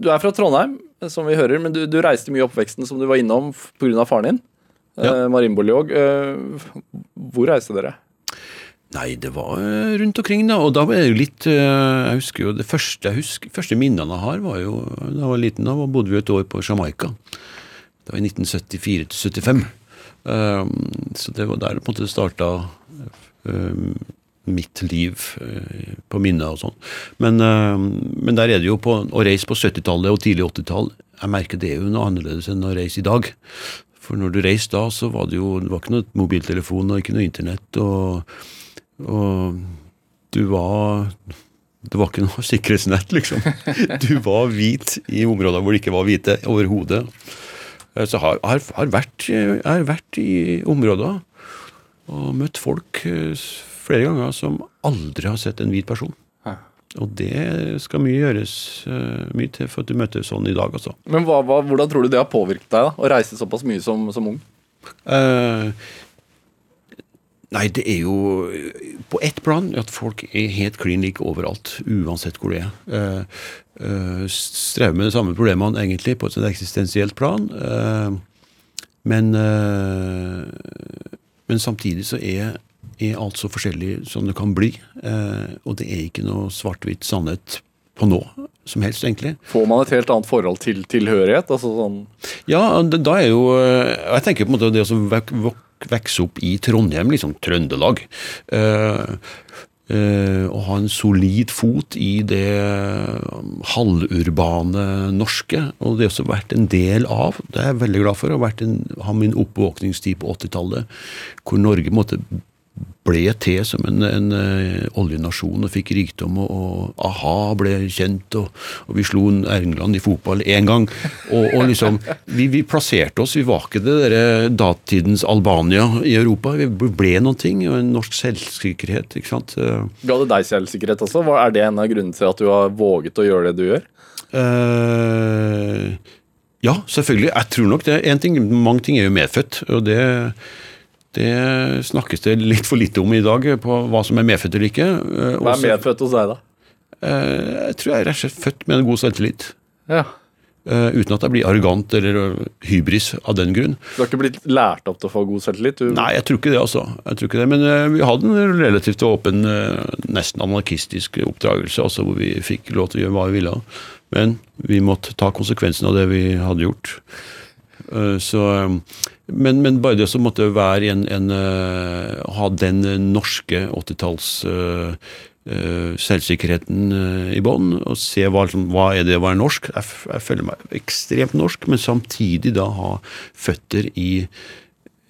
Du er fra Trondheim, som vi hører, men du, du reiste mye i oppveksten som du var innom pga. faren din. Ja. Ja. Marimboliog. Hvor reiste dere? Nei, det var eh, rundt omkring, da. Og da var det jo litt eh, Jeg husker jo det første jeg husker, første minnene jeg har, var jo da jeg var liten. Da bodde vi et år på Jamaica. Det var i 1974 75. Um, så det var der på en måte det starta mitt liv eh, på minnet og sånn. Men, um, men der er det jo på å reise på 70-tallet og tidlig 80-tall Jeg merker det er jo noe annerledes enn å reise i dag. For når du reiste da, så var det jo det var ikke noe mobiltelefon og ikke noe internett. og og du var Det var ikke noe sikkerhetsnett, liksom. Du var hvit i områder hvor det ikke var hvite overhodet. Eh, Så jeg har, har, har vært, har vært i områder og møtt folk eh, flere ganger som aldri har sett en hvit person. Og det skal mye gjøres eh, mye til for at du møter sånn i dag, altså. Men hva, hva, Hvordan tror du det har påvirket deg da, å reise såpass mye som, som ung? Uh, nei, det er jo på ett plan at folk er helt klin like overalt, uansett hvor det er. Uh, uh, strever med de samme problemene egentlig på et eksistensielt plan. men, men samtidig så er, er alt så forskjellig som det kan bli. eh, og det er ikke noe svart-hvitt sannhet på nå som helst, egentlig. Får man et helt annet forhold til tilhørighet? Altså sånn Ja, da er jo eh, Jeg tenker på en måte det å vokse opp i Trondheim, liksom Trøndelag. eh, eh, og ha en solid fot i det halvurbane norske. Og det har også vært en del av, det er jeg veldig glad for, å ha min oppvåkningstid på 80-tallet, hvor Norge måte ble til som en, en eh, oljenasjon og fikk rikdom, og, og a-ha ble kjent, og, og vi slo England i fotball én gang. Og, og liksom, vi, vi plasserte oss, vi var ikke det der datidens Albania i Europa. Vi ble noen ting, og en norsk selvsikkerhet, ikke sant. Eh, Ga det deg selvsikkerhet også? Er det en av grunnene til at du har våget å gjøre det du gjør? Uh, ja, selvfølgelig. Jeg tror nok det. En ting, mange ting er jo medfødt, og det, det snakkes det litt for lite om i dag, på hva som er medfødt eller ikke. Eh, Hva er medfødt hos deg, da? Eh, jeg tror jeg er rett og slett født med en god selvtillit. Ja. Eh, uten at jeg blir arrogant eller hybris av den grunn. Du har ikke blitt lært opp til å få god selvtillit? Du, Nei, jeg tror ikke det, altså. Ikke det, Men vi hadde en relativt åpen, nesten anarkistisk oppdragelse, altså hvor vi fikk lov til å gjøre hva vi ville. Men vi måtte ta konsekvensen av det vi hadde gjort. Så, men, men bare det som måtte være en, en uh, Ha den eh, norske 80-talls uh, uh, selvsikkerheten eh, i bånn, og se hva, liksom, hva er det å være norsk. Jeg, jeg føler meg ekstremt norsk, men samtidig da ha føtter i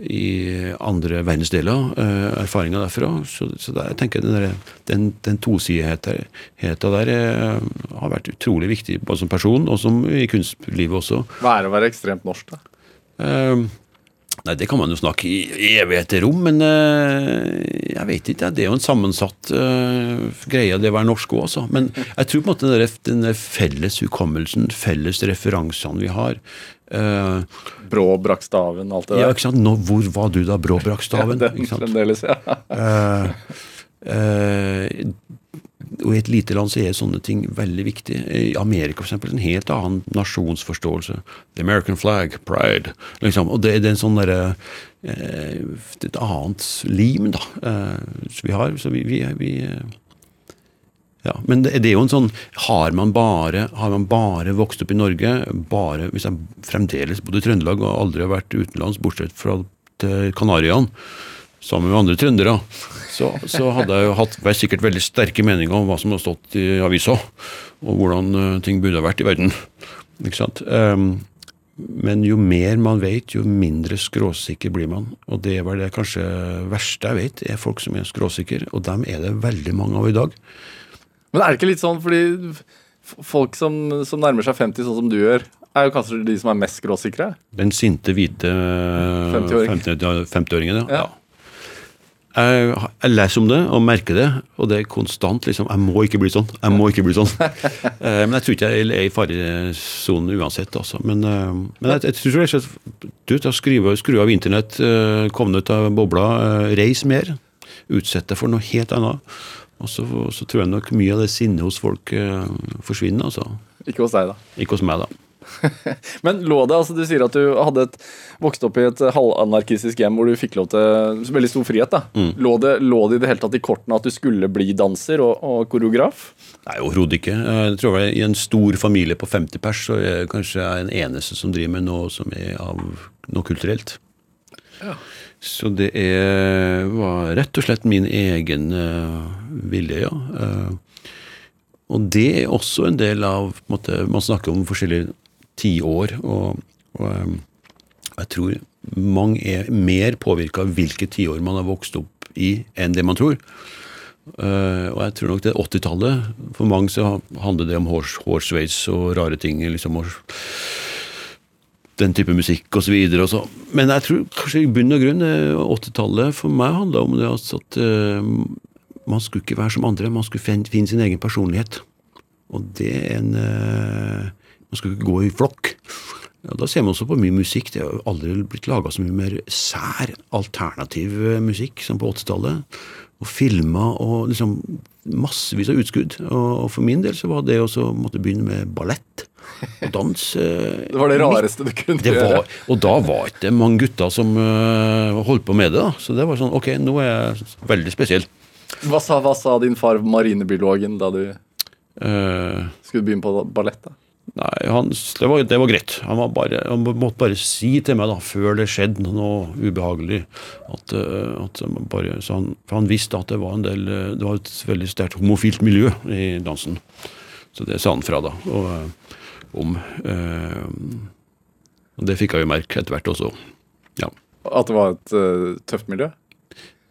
i andre verdensdeler, eh, erfaringer derfra. Så, så der, jeg tenker den, der, den, den tosidigheten der eh, har vært utrolig viktig, både som person og som i kunstlivet også. Hva er det å være ekstremt norsk, da? Eh, nei, det kan man jo snakke i evigheter om, men eh, jeg vet ikke. Det er jo en sammensatt eh, greie, det å være norsk òg, altså. Men jeg tror på en måte den, der- den felles hukommelsen, felles referansene vi har Uh, Brå, Brakstaven, alt det Ja, ikke sant? Nå, hvor var du da, Bråbrakstaven? Den ikke sant? fremdeles, ja. uh, eh, og I et lite land så er sånne ting veldig viktig. I Amerika for eksempel, en helt annen nasjonsforståelse. The American flag, pride. liksom, Og det, det er en sånn derre eh, Et annet lim, da, eh, som vi har. Så vi, vi, vi, Ja, men det, det er jo en sånn Har man bare, har man bare vokst opp i Norge, bare hvis jeg fremdeles bodde i Trøndelag og aldri har vært utenlands, bortsett fra Kanariøyene, sammen med andre trøndere, så, så hadde jeg jo hatt vært sikkert veldig sterke meninger om hva som har stått i avisa, og hvordan eh, ting burde ha vært i verden. Ikke sant? Ehm, men jo mer man vet, jo mindre skråsikker blir man. Og det var det kanskje verste jeg vet, er folk som er skråsikre, og dem er det veldig mange av i dag. Men er det ikke litt sånn fordi folk som, som nærmer seg 50, sånn som du gjør, er jo kanskje de som er mest skråsikre? Den sinte, hvite 50-åringen, 50 50-åringen, Ja. ja. Jeg, jeg leser om det og merker det, og det er konstant liksom Jeg må ikke bli sånn. Jeg må ikke bli sånn. Eh, men jeg tror ikke jeg er i faresonen uansett, altså. Men, eh, men jeg, jeg tror jeg slett Du, ta skrive, skru av internett, eh, kom ut av bobla, eh, reis mer. Utsett deg for noe helt annet. Og så, så tror jeg nok mye av det sinnet hos folk eh, forsvinner, altså. Ikke hos deg, da. Ikke hos meg, da. Men lå det, altså du sier at du hadde et, vokst opp i et halvanarkistisk hjem hvor du fikk lov til veldig stor frihet. da. Lå, det, lå det i det hele tatt i kortene at du skulle bli danser og, og koreograf? Nei, overhodet ikke. Jeg tror jeg I en stor familie på 50 pers så er jeg kanskje jeg den eneste som driver med noe som er av noe kulturelt. Så det er, var rett og slett min egen uh, vilje, ja. Uh, og det er også en del av på en måte, Man snakker om forskjellige tiår, og, og eh, jeg tror mange er mer påvirka av hvilke tiår man har vokst opp i, enn det man tror. Uh, og jeg tror nok det er 80-tallet. For mange så handler det om hårs, hårsveis og rare ting. liksom og Den type musikk osv. Men jeg tror kanskje i bunn og grunn eh, 80-tallet for meg handla om det altså at uh, man skulle ikke være som andre, man skulle finne sin egen personlighet. Og det er en eh, Man skal ikke gå i flokk. Ja, da ser man også på mye musikk. Det har aldri blitt laga så mye mer sær, alternativ eh, musikk som på 80-tallet. Og filma og liksom massevis av utskudd. Og, for min del så var det også å måtte begynne med ballett og dans. eh, Det var det rareste du kunne det gjøre. var, og da var ikke det mange gutter som eh, holdt på med det. da. Så det var sånn, ok, nå er jeg veldig spesiell. Hva sa, hva sa din far, marinebiologen, da du Eh, skulle begynne på ballett? da? Nei, han, det, var, det var greit. Han, var bare, han måtte bare si til meg da, før det skjedde noe ubehagelig, at, eh, at bare, så han, For han visste at det var en del eh, Det var et veldig sterkt homofilt miljø i dansen. Så det sa han fra da, og, eh, om. eh, og det fikk jeg jo merke etter hvert også. Ja. At det var et uh, tøft miljø?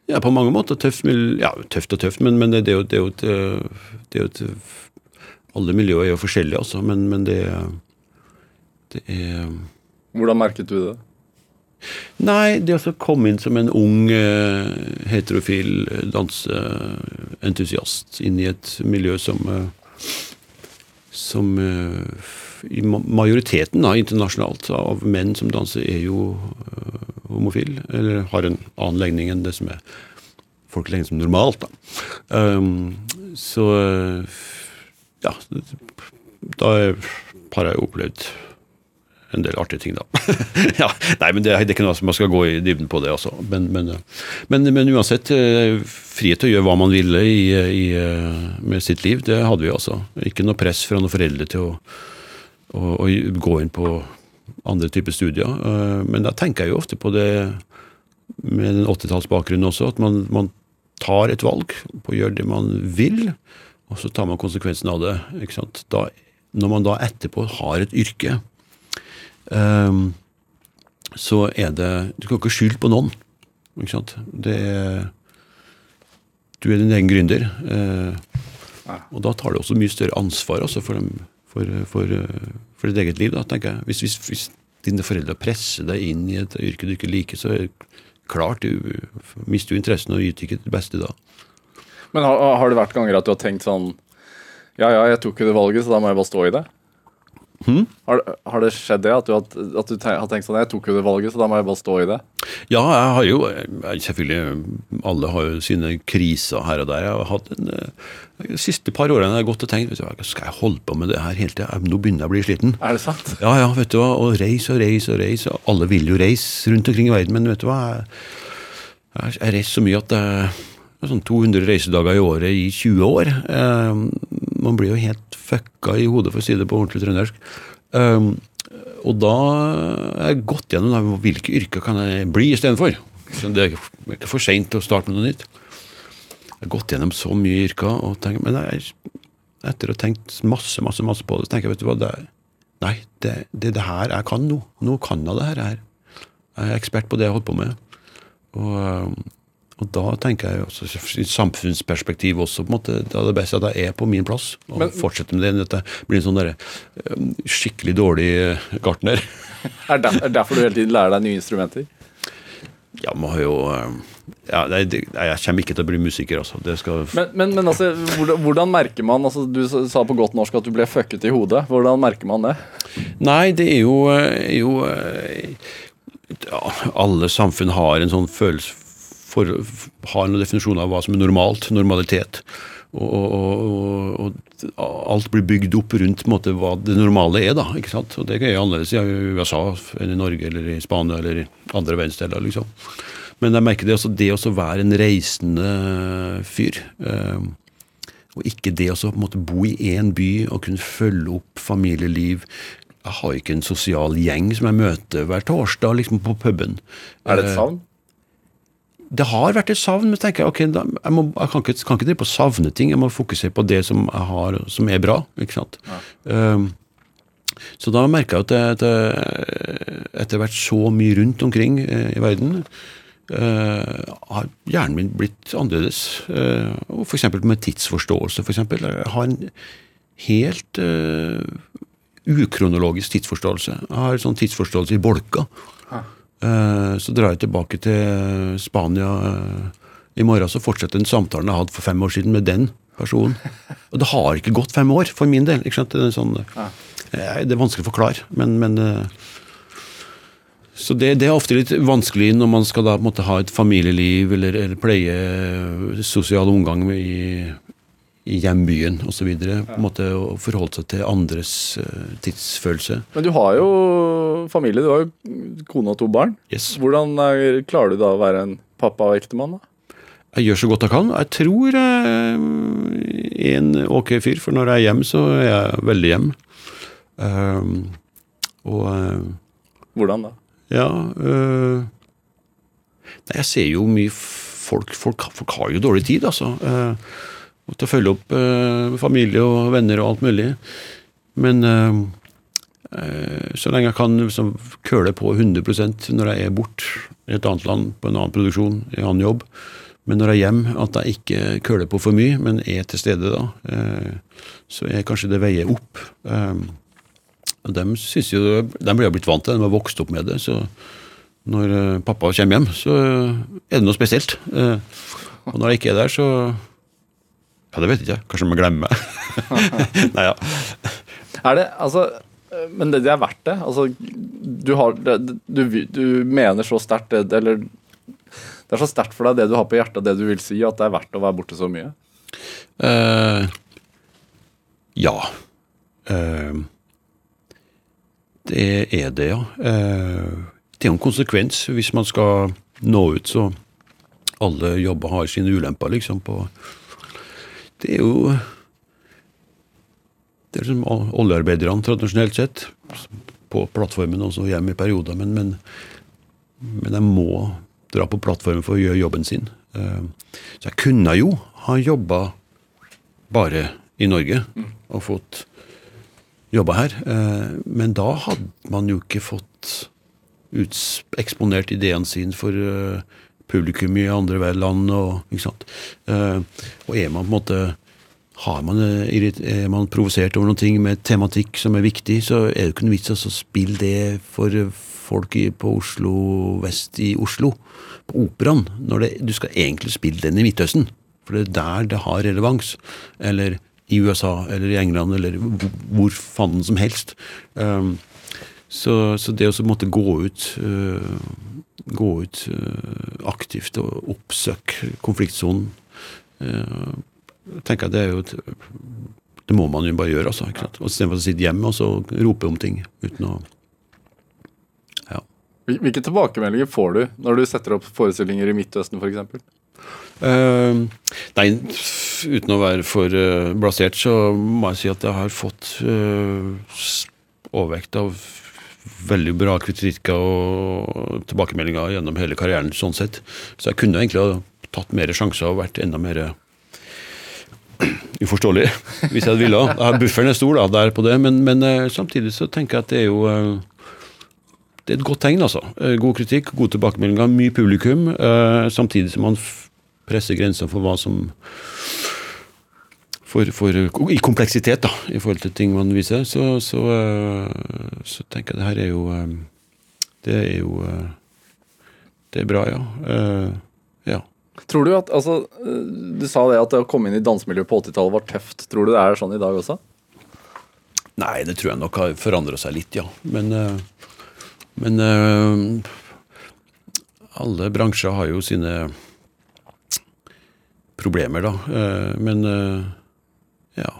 Ja, på mange måter tøft. Ja, tøft og tøft, men, men det, det, er jo, det er jo et, øh, det er jo et Alle miljøer er jo forskjellige, altså, men, men det, det er Hvordan merket du det? Nei, det å komme inn som en ung, eh, heterofil eh, danseentusiast inn i et miljø som eh, Som i majoriteten da, internasjonalt av menn som danser, er jo homofil, eller har en annen legning enn det som er folk legger som normalt. Da. Um, så ja, da har jeg opplevd en del artige ting, da. ja, nei, men det, det er ikke noe man skal gå i dybden på det, altså. Men, men, men, men uansett, eh, frihet til å gjøre hva man ville i, i, eh, med sitt liv, det hadde vi altså. Ikke noe press fra noen foreldre til å, å, å gå inn på andre typer studier. Eh, Men da tenker jeg jo ofte på det med den 80-tallsbakgrunnen også, at man, man tar et valg på å gjøre det man vil, og så tar man konsekvensen av det. ikke sant? Da, når man da etterpå har et yrke, um, så er det Du kan ikke skylde på noen. ikke sant? Det er Du er din egen gründer. Uh, og da tar du også mye større ansvar altså, for, dem, for, for, for ditt eget liv, da, tenker jeg. Hvis, hvis, hvis dine foreldre presser deg inn i et yrke du ikke liker, så er det klart du mister jo interessen og yter ikke det beste da. Men har, har det vært ganger at du har tenkt sånn Ja, ja, jeg tok jo det valget, så da må jeg bare stå i det? Har, har det skjedd det? At du, at du te- har tenkt sånn Jeg tok jo det valget, så da må jeg bare stå i det? Ja, jeg har jo jeg- Selvfølgelig, alle har jo sine kriser her og der. Jeg har hatt en, eh, De siste par årene har jeg gått og tenkt du, Skal jeg holde på med det her hele tida? Nå begynner jeg å bli sliten. Er det sant? Ja, ja, vet du hva. Og reise og reise og reise. Alle vil jo reise rundt omkring i verden, men vet du hva? Jeg, jeg, jeg reiser så mye at jeg, sånn 200 reisedager i året i 20 år. Eh, man blir jo helt fucka i hodet, for å si det på ordentlig trøndersk. Um, og da har jeg gått gjennom da, hvilke yrker kan jeg bli istedenfor. Det er ikke for seint å starte med noe nytt. Jeg har gått gjennom så mye yrker, og tenker, men jeg, etter å ha tenkt masse masse, masse på det, så tenker jeg vet du hva, det, er, nei, det er det, det, her jeg kan nå. Nå kan jeg det her. Jeg er ekspert på det jeg holder på med. Og, og da tenker jeg også, i samfunnsperspektiv også, på en måte, da er det best at jeg er på min plass. Og Men, fortsetter med det. Dette blir en sånn der, um, skikkelig dårlig gartner. Er det derfor du hele tiden lærer deg nye instrumenter? Ja, må jo um, ja, nei, Jeg kommer ikke til å bli musiker, altså. Men, men, men, altså, hvordan, hvordan, merker man altså, Du sa på godt norsk at du ble fucket i hodet. Hvordan merker man det? Nei, det er jo, jo ja, Alle samfunn har en sånn følelse for, Har noen definisjon av hva som er normalt. Normalitet. Og, og, og, alt blir bygd opp rundt måte, hva det normale er. da, ikke sant? Og Det er annerledes i USA enn i Norge eller i Spania eller i andre verdensdeler. liksom. Men jeg merker det også, det å være en reisende fyr. Eh, og ikke det å bo i én by og kunne følge opp familieliv. Jeg har ikke en sosial gjeng som jeg møter hver torsdag liksom på puben. Er det et savn? Det har vært et savn, men tenker jeg, ok, da, jeg, må, jeg, kan ikke, kan ikke drive på å savne ting. Jeg må fokusere på det som jeg har, som er bra. ikke sant? Ja. Um, så da merka jeg at det, etter hvert så mye rundt omkring eh, i verden, eh, har hjernen min blitt annerledes. Eh, og F.eks. med tidsforståelse. For eksempel. jeg har en helt uh, ukronologisk tidsforståelse. Jeg har en sånn tidsforståelse i bolka. Uh, så drar jeg tilbake til Spania i morgen, så fortsetter den samtalen jeg hadde for fem år siden med den personen. Og det har ikke gått fem år, for min del. Det er, sånn, det, er vanskelig å forklare, men, men så det, det, er ofte litt vanskelig når man skal da måtte ha et familieliv eller, eller pleie sosial omgang i, i hjembyen osv. Og forholde seg til andres uh, tidsfølelse. Men du har jo familie, du har jo kone og to barn. Yes. Hvordan er, klarer du da å være en pappa og ektemann? da? Jeg gjør så godt jeg kan. Jeg tror jeg er en ok fyr, for når jeg er hjemme, så er jeg veldig hjemme. Um, og uh, Hvordan da? Ja uh, Nei, jeg ser jo mye folk, folk, folk har jo dårlig tid, altså. Øh, til å følge opp eh, familie og venner og alt mulig. Men eh, så lenge jeg kan liksom, køle på 100 når jeg er borte i et annet land, på en annen produksjon, i en annen jobb. Men når jeg er hjemme, at jeg ikke køler på for mye, men er til stede da, så er kanskje det veier opp. Og de, synes jo, de blir jo blitt vant til de har vokst opp med det. Så når uh, pappa kommer hjem, så er det noe spesielt. Og når jeg ikke er der, så Ja, det vet jeg ikke. Kanskje vi glemmer. Nei, ja. Er det, altså Men det, det er verdt det? Altså, du, har, du, du mener så sterkt det Eller det er så sterkt for deg det du har på hjertet, det du vil si, at det er verdt å være borte så mye? Uh, ja. Uh, det er det, ja. Uh, det er jo en konsekvens hvis man skal nå ut, så alle jobber har sine ulemper, liksom. på Det er jo Det er som oljearbeiderne tradisjonelt sett, på plattformen også hjemme i perioder, men, men, men jeg må dra på plattformen for å gjøre jobben sin. Eh, så jeg kunne jo ha jobba bare i Norge og fått jobba her. Eh, men da hadde man jo ikke fått eksponert ideen sin for eh, publikum i andre land. Og, ikke sant? Eh, og er man på en måte har man, er man provosert over noen ting med tematikk som er viktig, så er det ikke noe vits å spille det for folk på Oslo vest i Oslo, på Operaen, når det, du skal egentlig spille den i Midtøsten. For det er der det har relevans. Eller i USA eller i England eller hvor fanden som helst. Um, så, så, det å måtte gå ut gå ut uh, aktivt og oppsøke konfliktsonen uh, tenker jeg det er jo et, Det må man jo bare gjøre, altså. ikke sant? Og Istedenfor å sitte hjemme og så rope om ting uten å ja. Hvilke tilbakemeldinger får du når du setter opp forestillinger i Midtøsten f.eks.? Uh, nei, uten å være for uh, blasert, så må jeg si at jeg har fått uh, overvekt av veldig bra kritikker og tilbakemeldinger gjennom hele karrieren, sånn sett. Så jeg kunne egentlig ha tatt mer sjanser og vært enda mer uforståelig, hvis jeg ville. Jeg har bufferen er stor da, der på det, men, men eh, samtidig så tenker jeg at det er jo eh, det er et godt tegn, altså. Eh, God kritikk, gode tilbakemeldinger, mye publikum. samtidig som man presser grenser for hva som for, for, I kompleksitet, da, i forhold til ting man viser. Så, så, eh, så tenker jeg det her er jo eh, Det er jo eh, Det er bra, ja. Ja. Tror du at altså, Du sa det at det å komme inn i dansemiljøet på 80-tallet var tøft. Tror du det er sånn i dag også? Nei, det tror jeg nok har forandra seg litt, ja. Men, men alle bransjer har jo sine problemer, da. Men ja.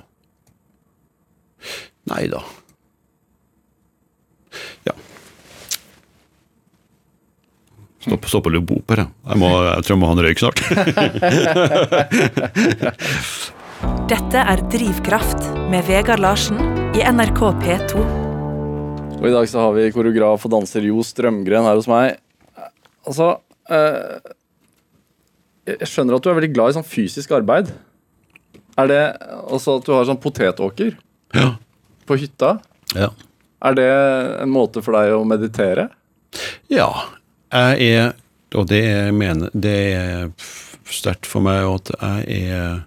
Nei da. Ja. Stopp, stopp å løpe opp her. Jeg, må, jeg tror jeg må ha en røyk snart. Dette er Drivkraft med Vegard Larsen i NRK P2. Og i dag så har vi koreograf og danser Jo Strømgren her hos meg. Altså eh, Jeg skjønner at du er veldig glad i sånn fysisk arbeid. Er det altså at du har sånn potetåker Ja. på hytta? ja. Er det en måte for deg å meditere? Ja, jeg er Og det er, mener, det er sterkt for meg at jeg er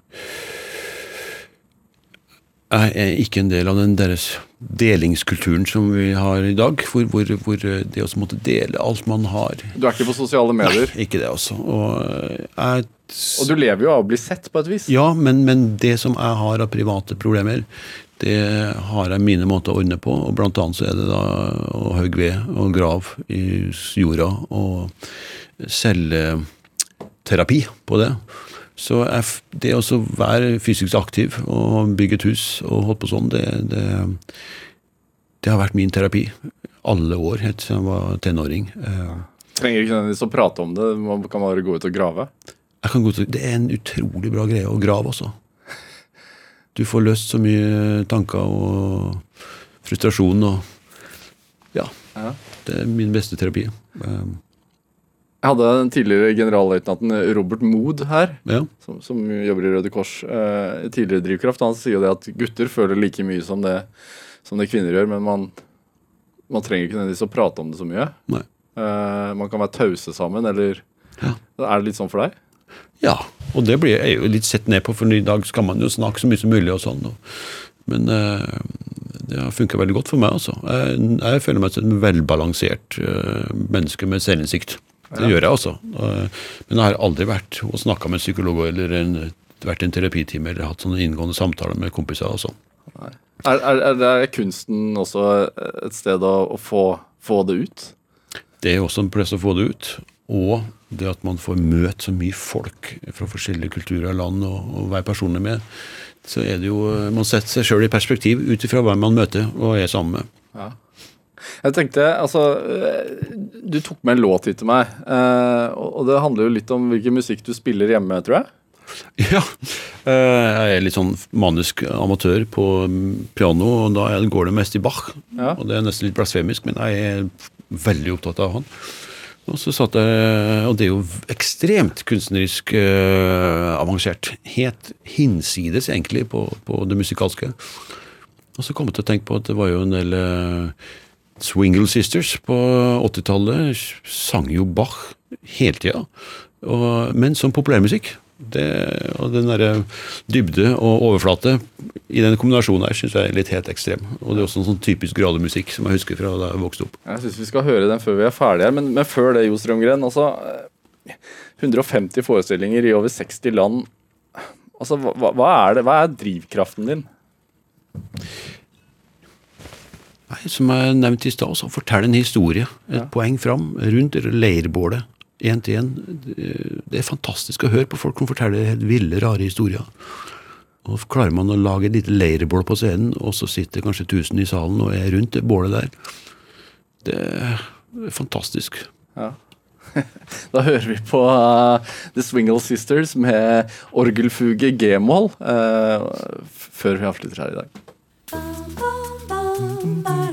Jeg er ikke en del av den deres delingskulturen som vi har i dag, hvor, hvor, hvor det å måtte dele alt man har Du er ikke på sosiale medier. Ikke det, altså. Og jeg Og du lever jo av å bli sett, på et vis. Ja, men, men det som jeg har av private problemer, det har jeg mine måter å ordne på. og Blant annet så er det da å hogge ved og grave i jorda og celleterapi på det. Så jeg, det å være fysisk aktiv og bygge et hus og holde på sånn, det, det, det har vært min terapi. Alle år, helt siden jeg var tenåring. Eh, Trenger ikke nødvendigvis å prate om det, man kan bare gå ut og grave. Jeg kan gå det er en utrolig bra greie å grave, også. Du får løst så mye tanker og frustrasjon og Ja. Ja. Det er min beste terapi. Um, Jeg hadde den tidligere generalløytnanten Robert Mood her, ja. som, som jobber i Røde Kors. Eh, tidligere drivkraft. Han sier jo det at gutter føler like mye som det, som det kvinner gjør, men man, man trenger ikke nødvendigvis å prate om det så mye. Eh, man kan være tause sammen, eller Ja. Er det litt sånn for deg? Ja. Og det blir jeg jo litt sett ned på, for i dag skal man jo snakke så mye som mulig og sånn. Men eh, det har funka veldig godt for meg, altså. Jeg, jeg føler meg som en velbalansert eh, menneske med selvinnsikt. Det gjør jeg, altså. Eh, men jeg har aldri vært og snakka med en psykolog eller en, vært i en terapitime eller hatt sånne inngående samtaler med kompiser og sånn. Er, er, er kunsten også et sted å, å få, få det ut? Det er også en plass å få det ut. Og det at man får møte så mye folk fra forskjellige kulturer og land og, og være personlig med, så er det jo Man setter seg sjøl i perspektiv ut ifra hvem man møter og er sammen med. Ja. Jeg tenkte, altså eh, Du tok med en låt hit til meg. eh, og det handler jo litt om hvilken musikk du spiller hjemme, tror jeg. Ja. eh, Jeg er litt sånn manisk amatør på mm, piano, og da går det mest i Bach. Ja. Og det er nesten litt blasfemisk, men jeg er veldig opptatt av han. Og så satt jeg, og det er jo ekstremt kunstnerisk eh, avansert. Helt hinsides, egentlig, på, på det musikalske. Og så kom jeg til å tenke på at det var jo en del eh, Swingle Sisters på 80-tallet. Sang jo Bach hele tida. Men som populærmusikk. Det, og den derre dybde og overflate i den kombinasjonen her syns jeg er litt helt ekstrem. Og det er også en sånn typisk grademusikk som jeg husker fra da jeg vokste opp. Jeg syns vi skal høre den før vi er ferdige her. Men, men før det, Jo Strømgren. Altså, eh, 150 forestillinger i over 60 land. Altså, hva, hva, er det, hva er drivkraften din? Nei, som jeg nevnte i stad, så fortell en historie. Et Ja. poeng fram rundt leirbålet. Én til én. Det er fantastisk å høre på folk som forteller helt ville, rare historier. Og klarer man å lage et lite leirbål på scenen, og så sitter kanskje 1000 i salen og er rundt det bålet der, det er fantastisk. Ja. Da hører vi på uh, The Swingle Sisters med orgelfuge G-moll uh, før vi avslutter her i dag. Ja,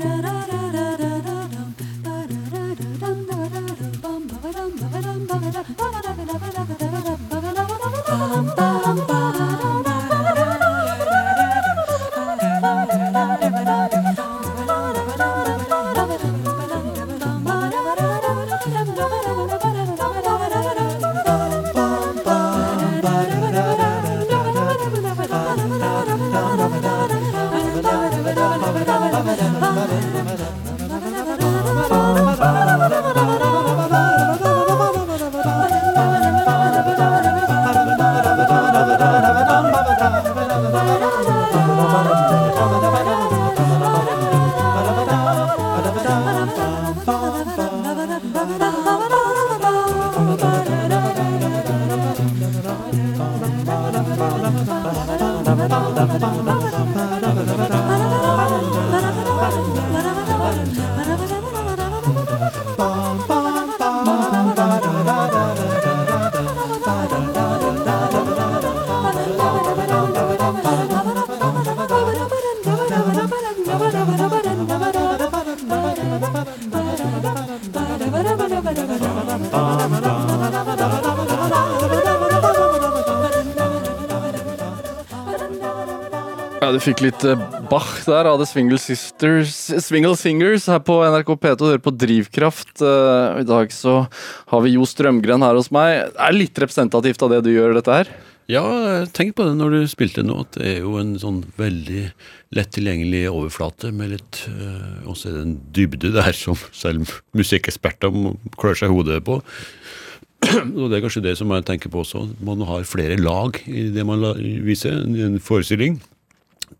Du fikk litt eh, Bach der av The Swingle Sisters Swingle Singers her på NRK P2. Du hører på Drivkraft. Eh, I dag så har vi Jo Strømgren her hos meg. Det er litt representativt av det du gjør, dette her? Ja, tenk på det når du spilte nå, at det er jo en sånn veldig lett tilgjengelig overflate med litt øh, Også er det en dybde der som selv musikkeksperter klør seg hodet på. Og det er kanskje det som jeg tenker på også. Man har flere lag i det man viser. i En forestilling.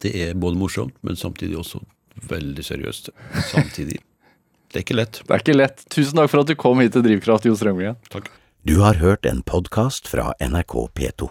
Det er både morsomt, men samtidig også veldig seriøst. Samtidig. Det er ikke lett. Det er ikke lett. Tusen takk for at du kom hit til Drivkraft, Jo Strømgren. Takk. Du har hørt en podkast fra NRK P2.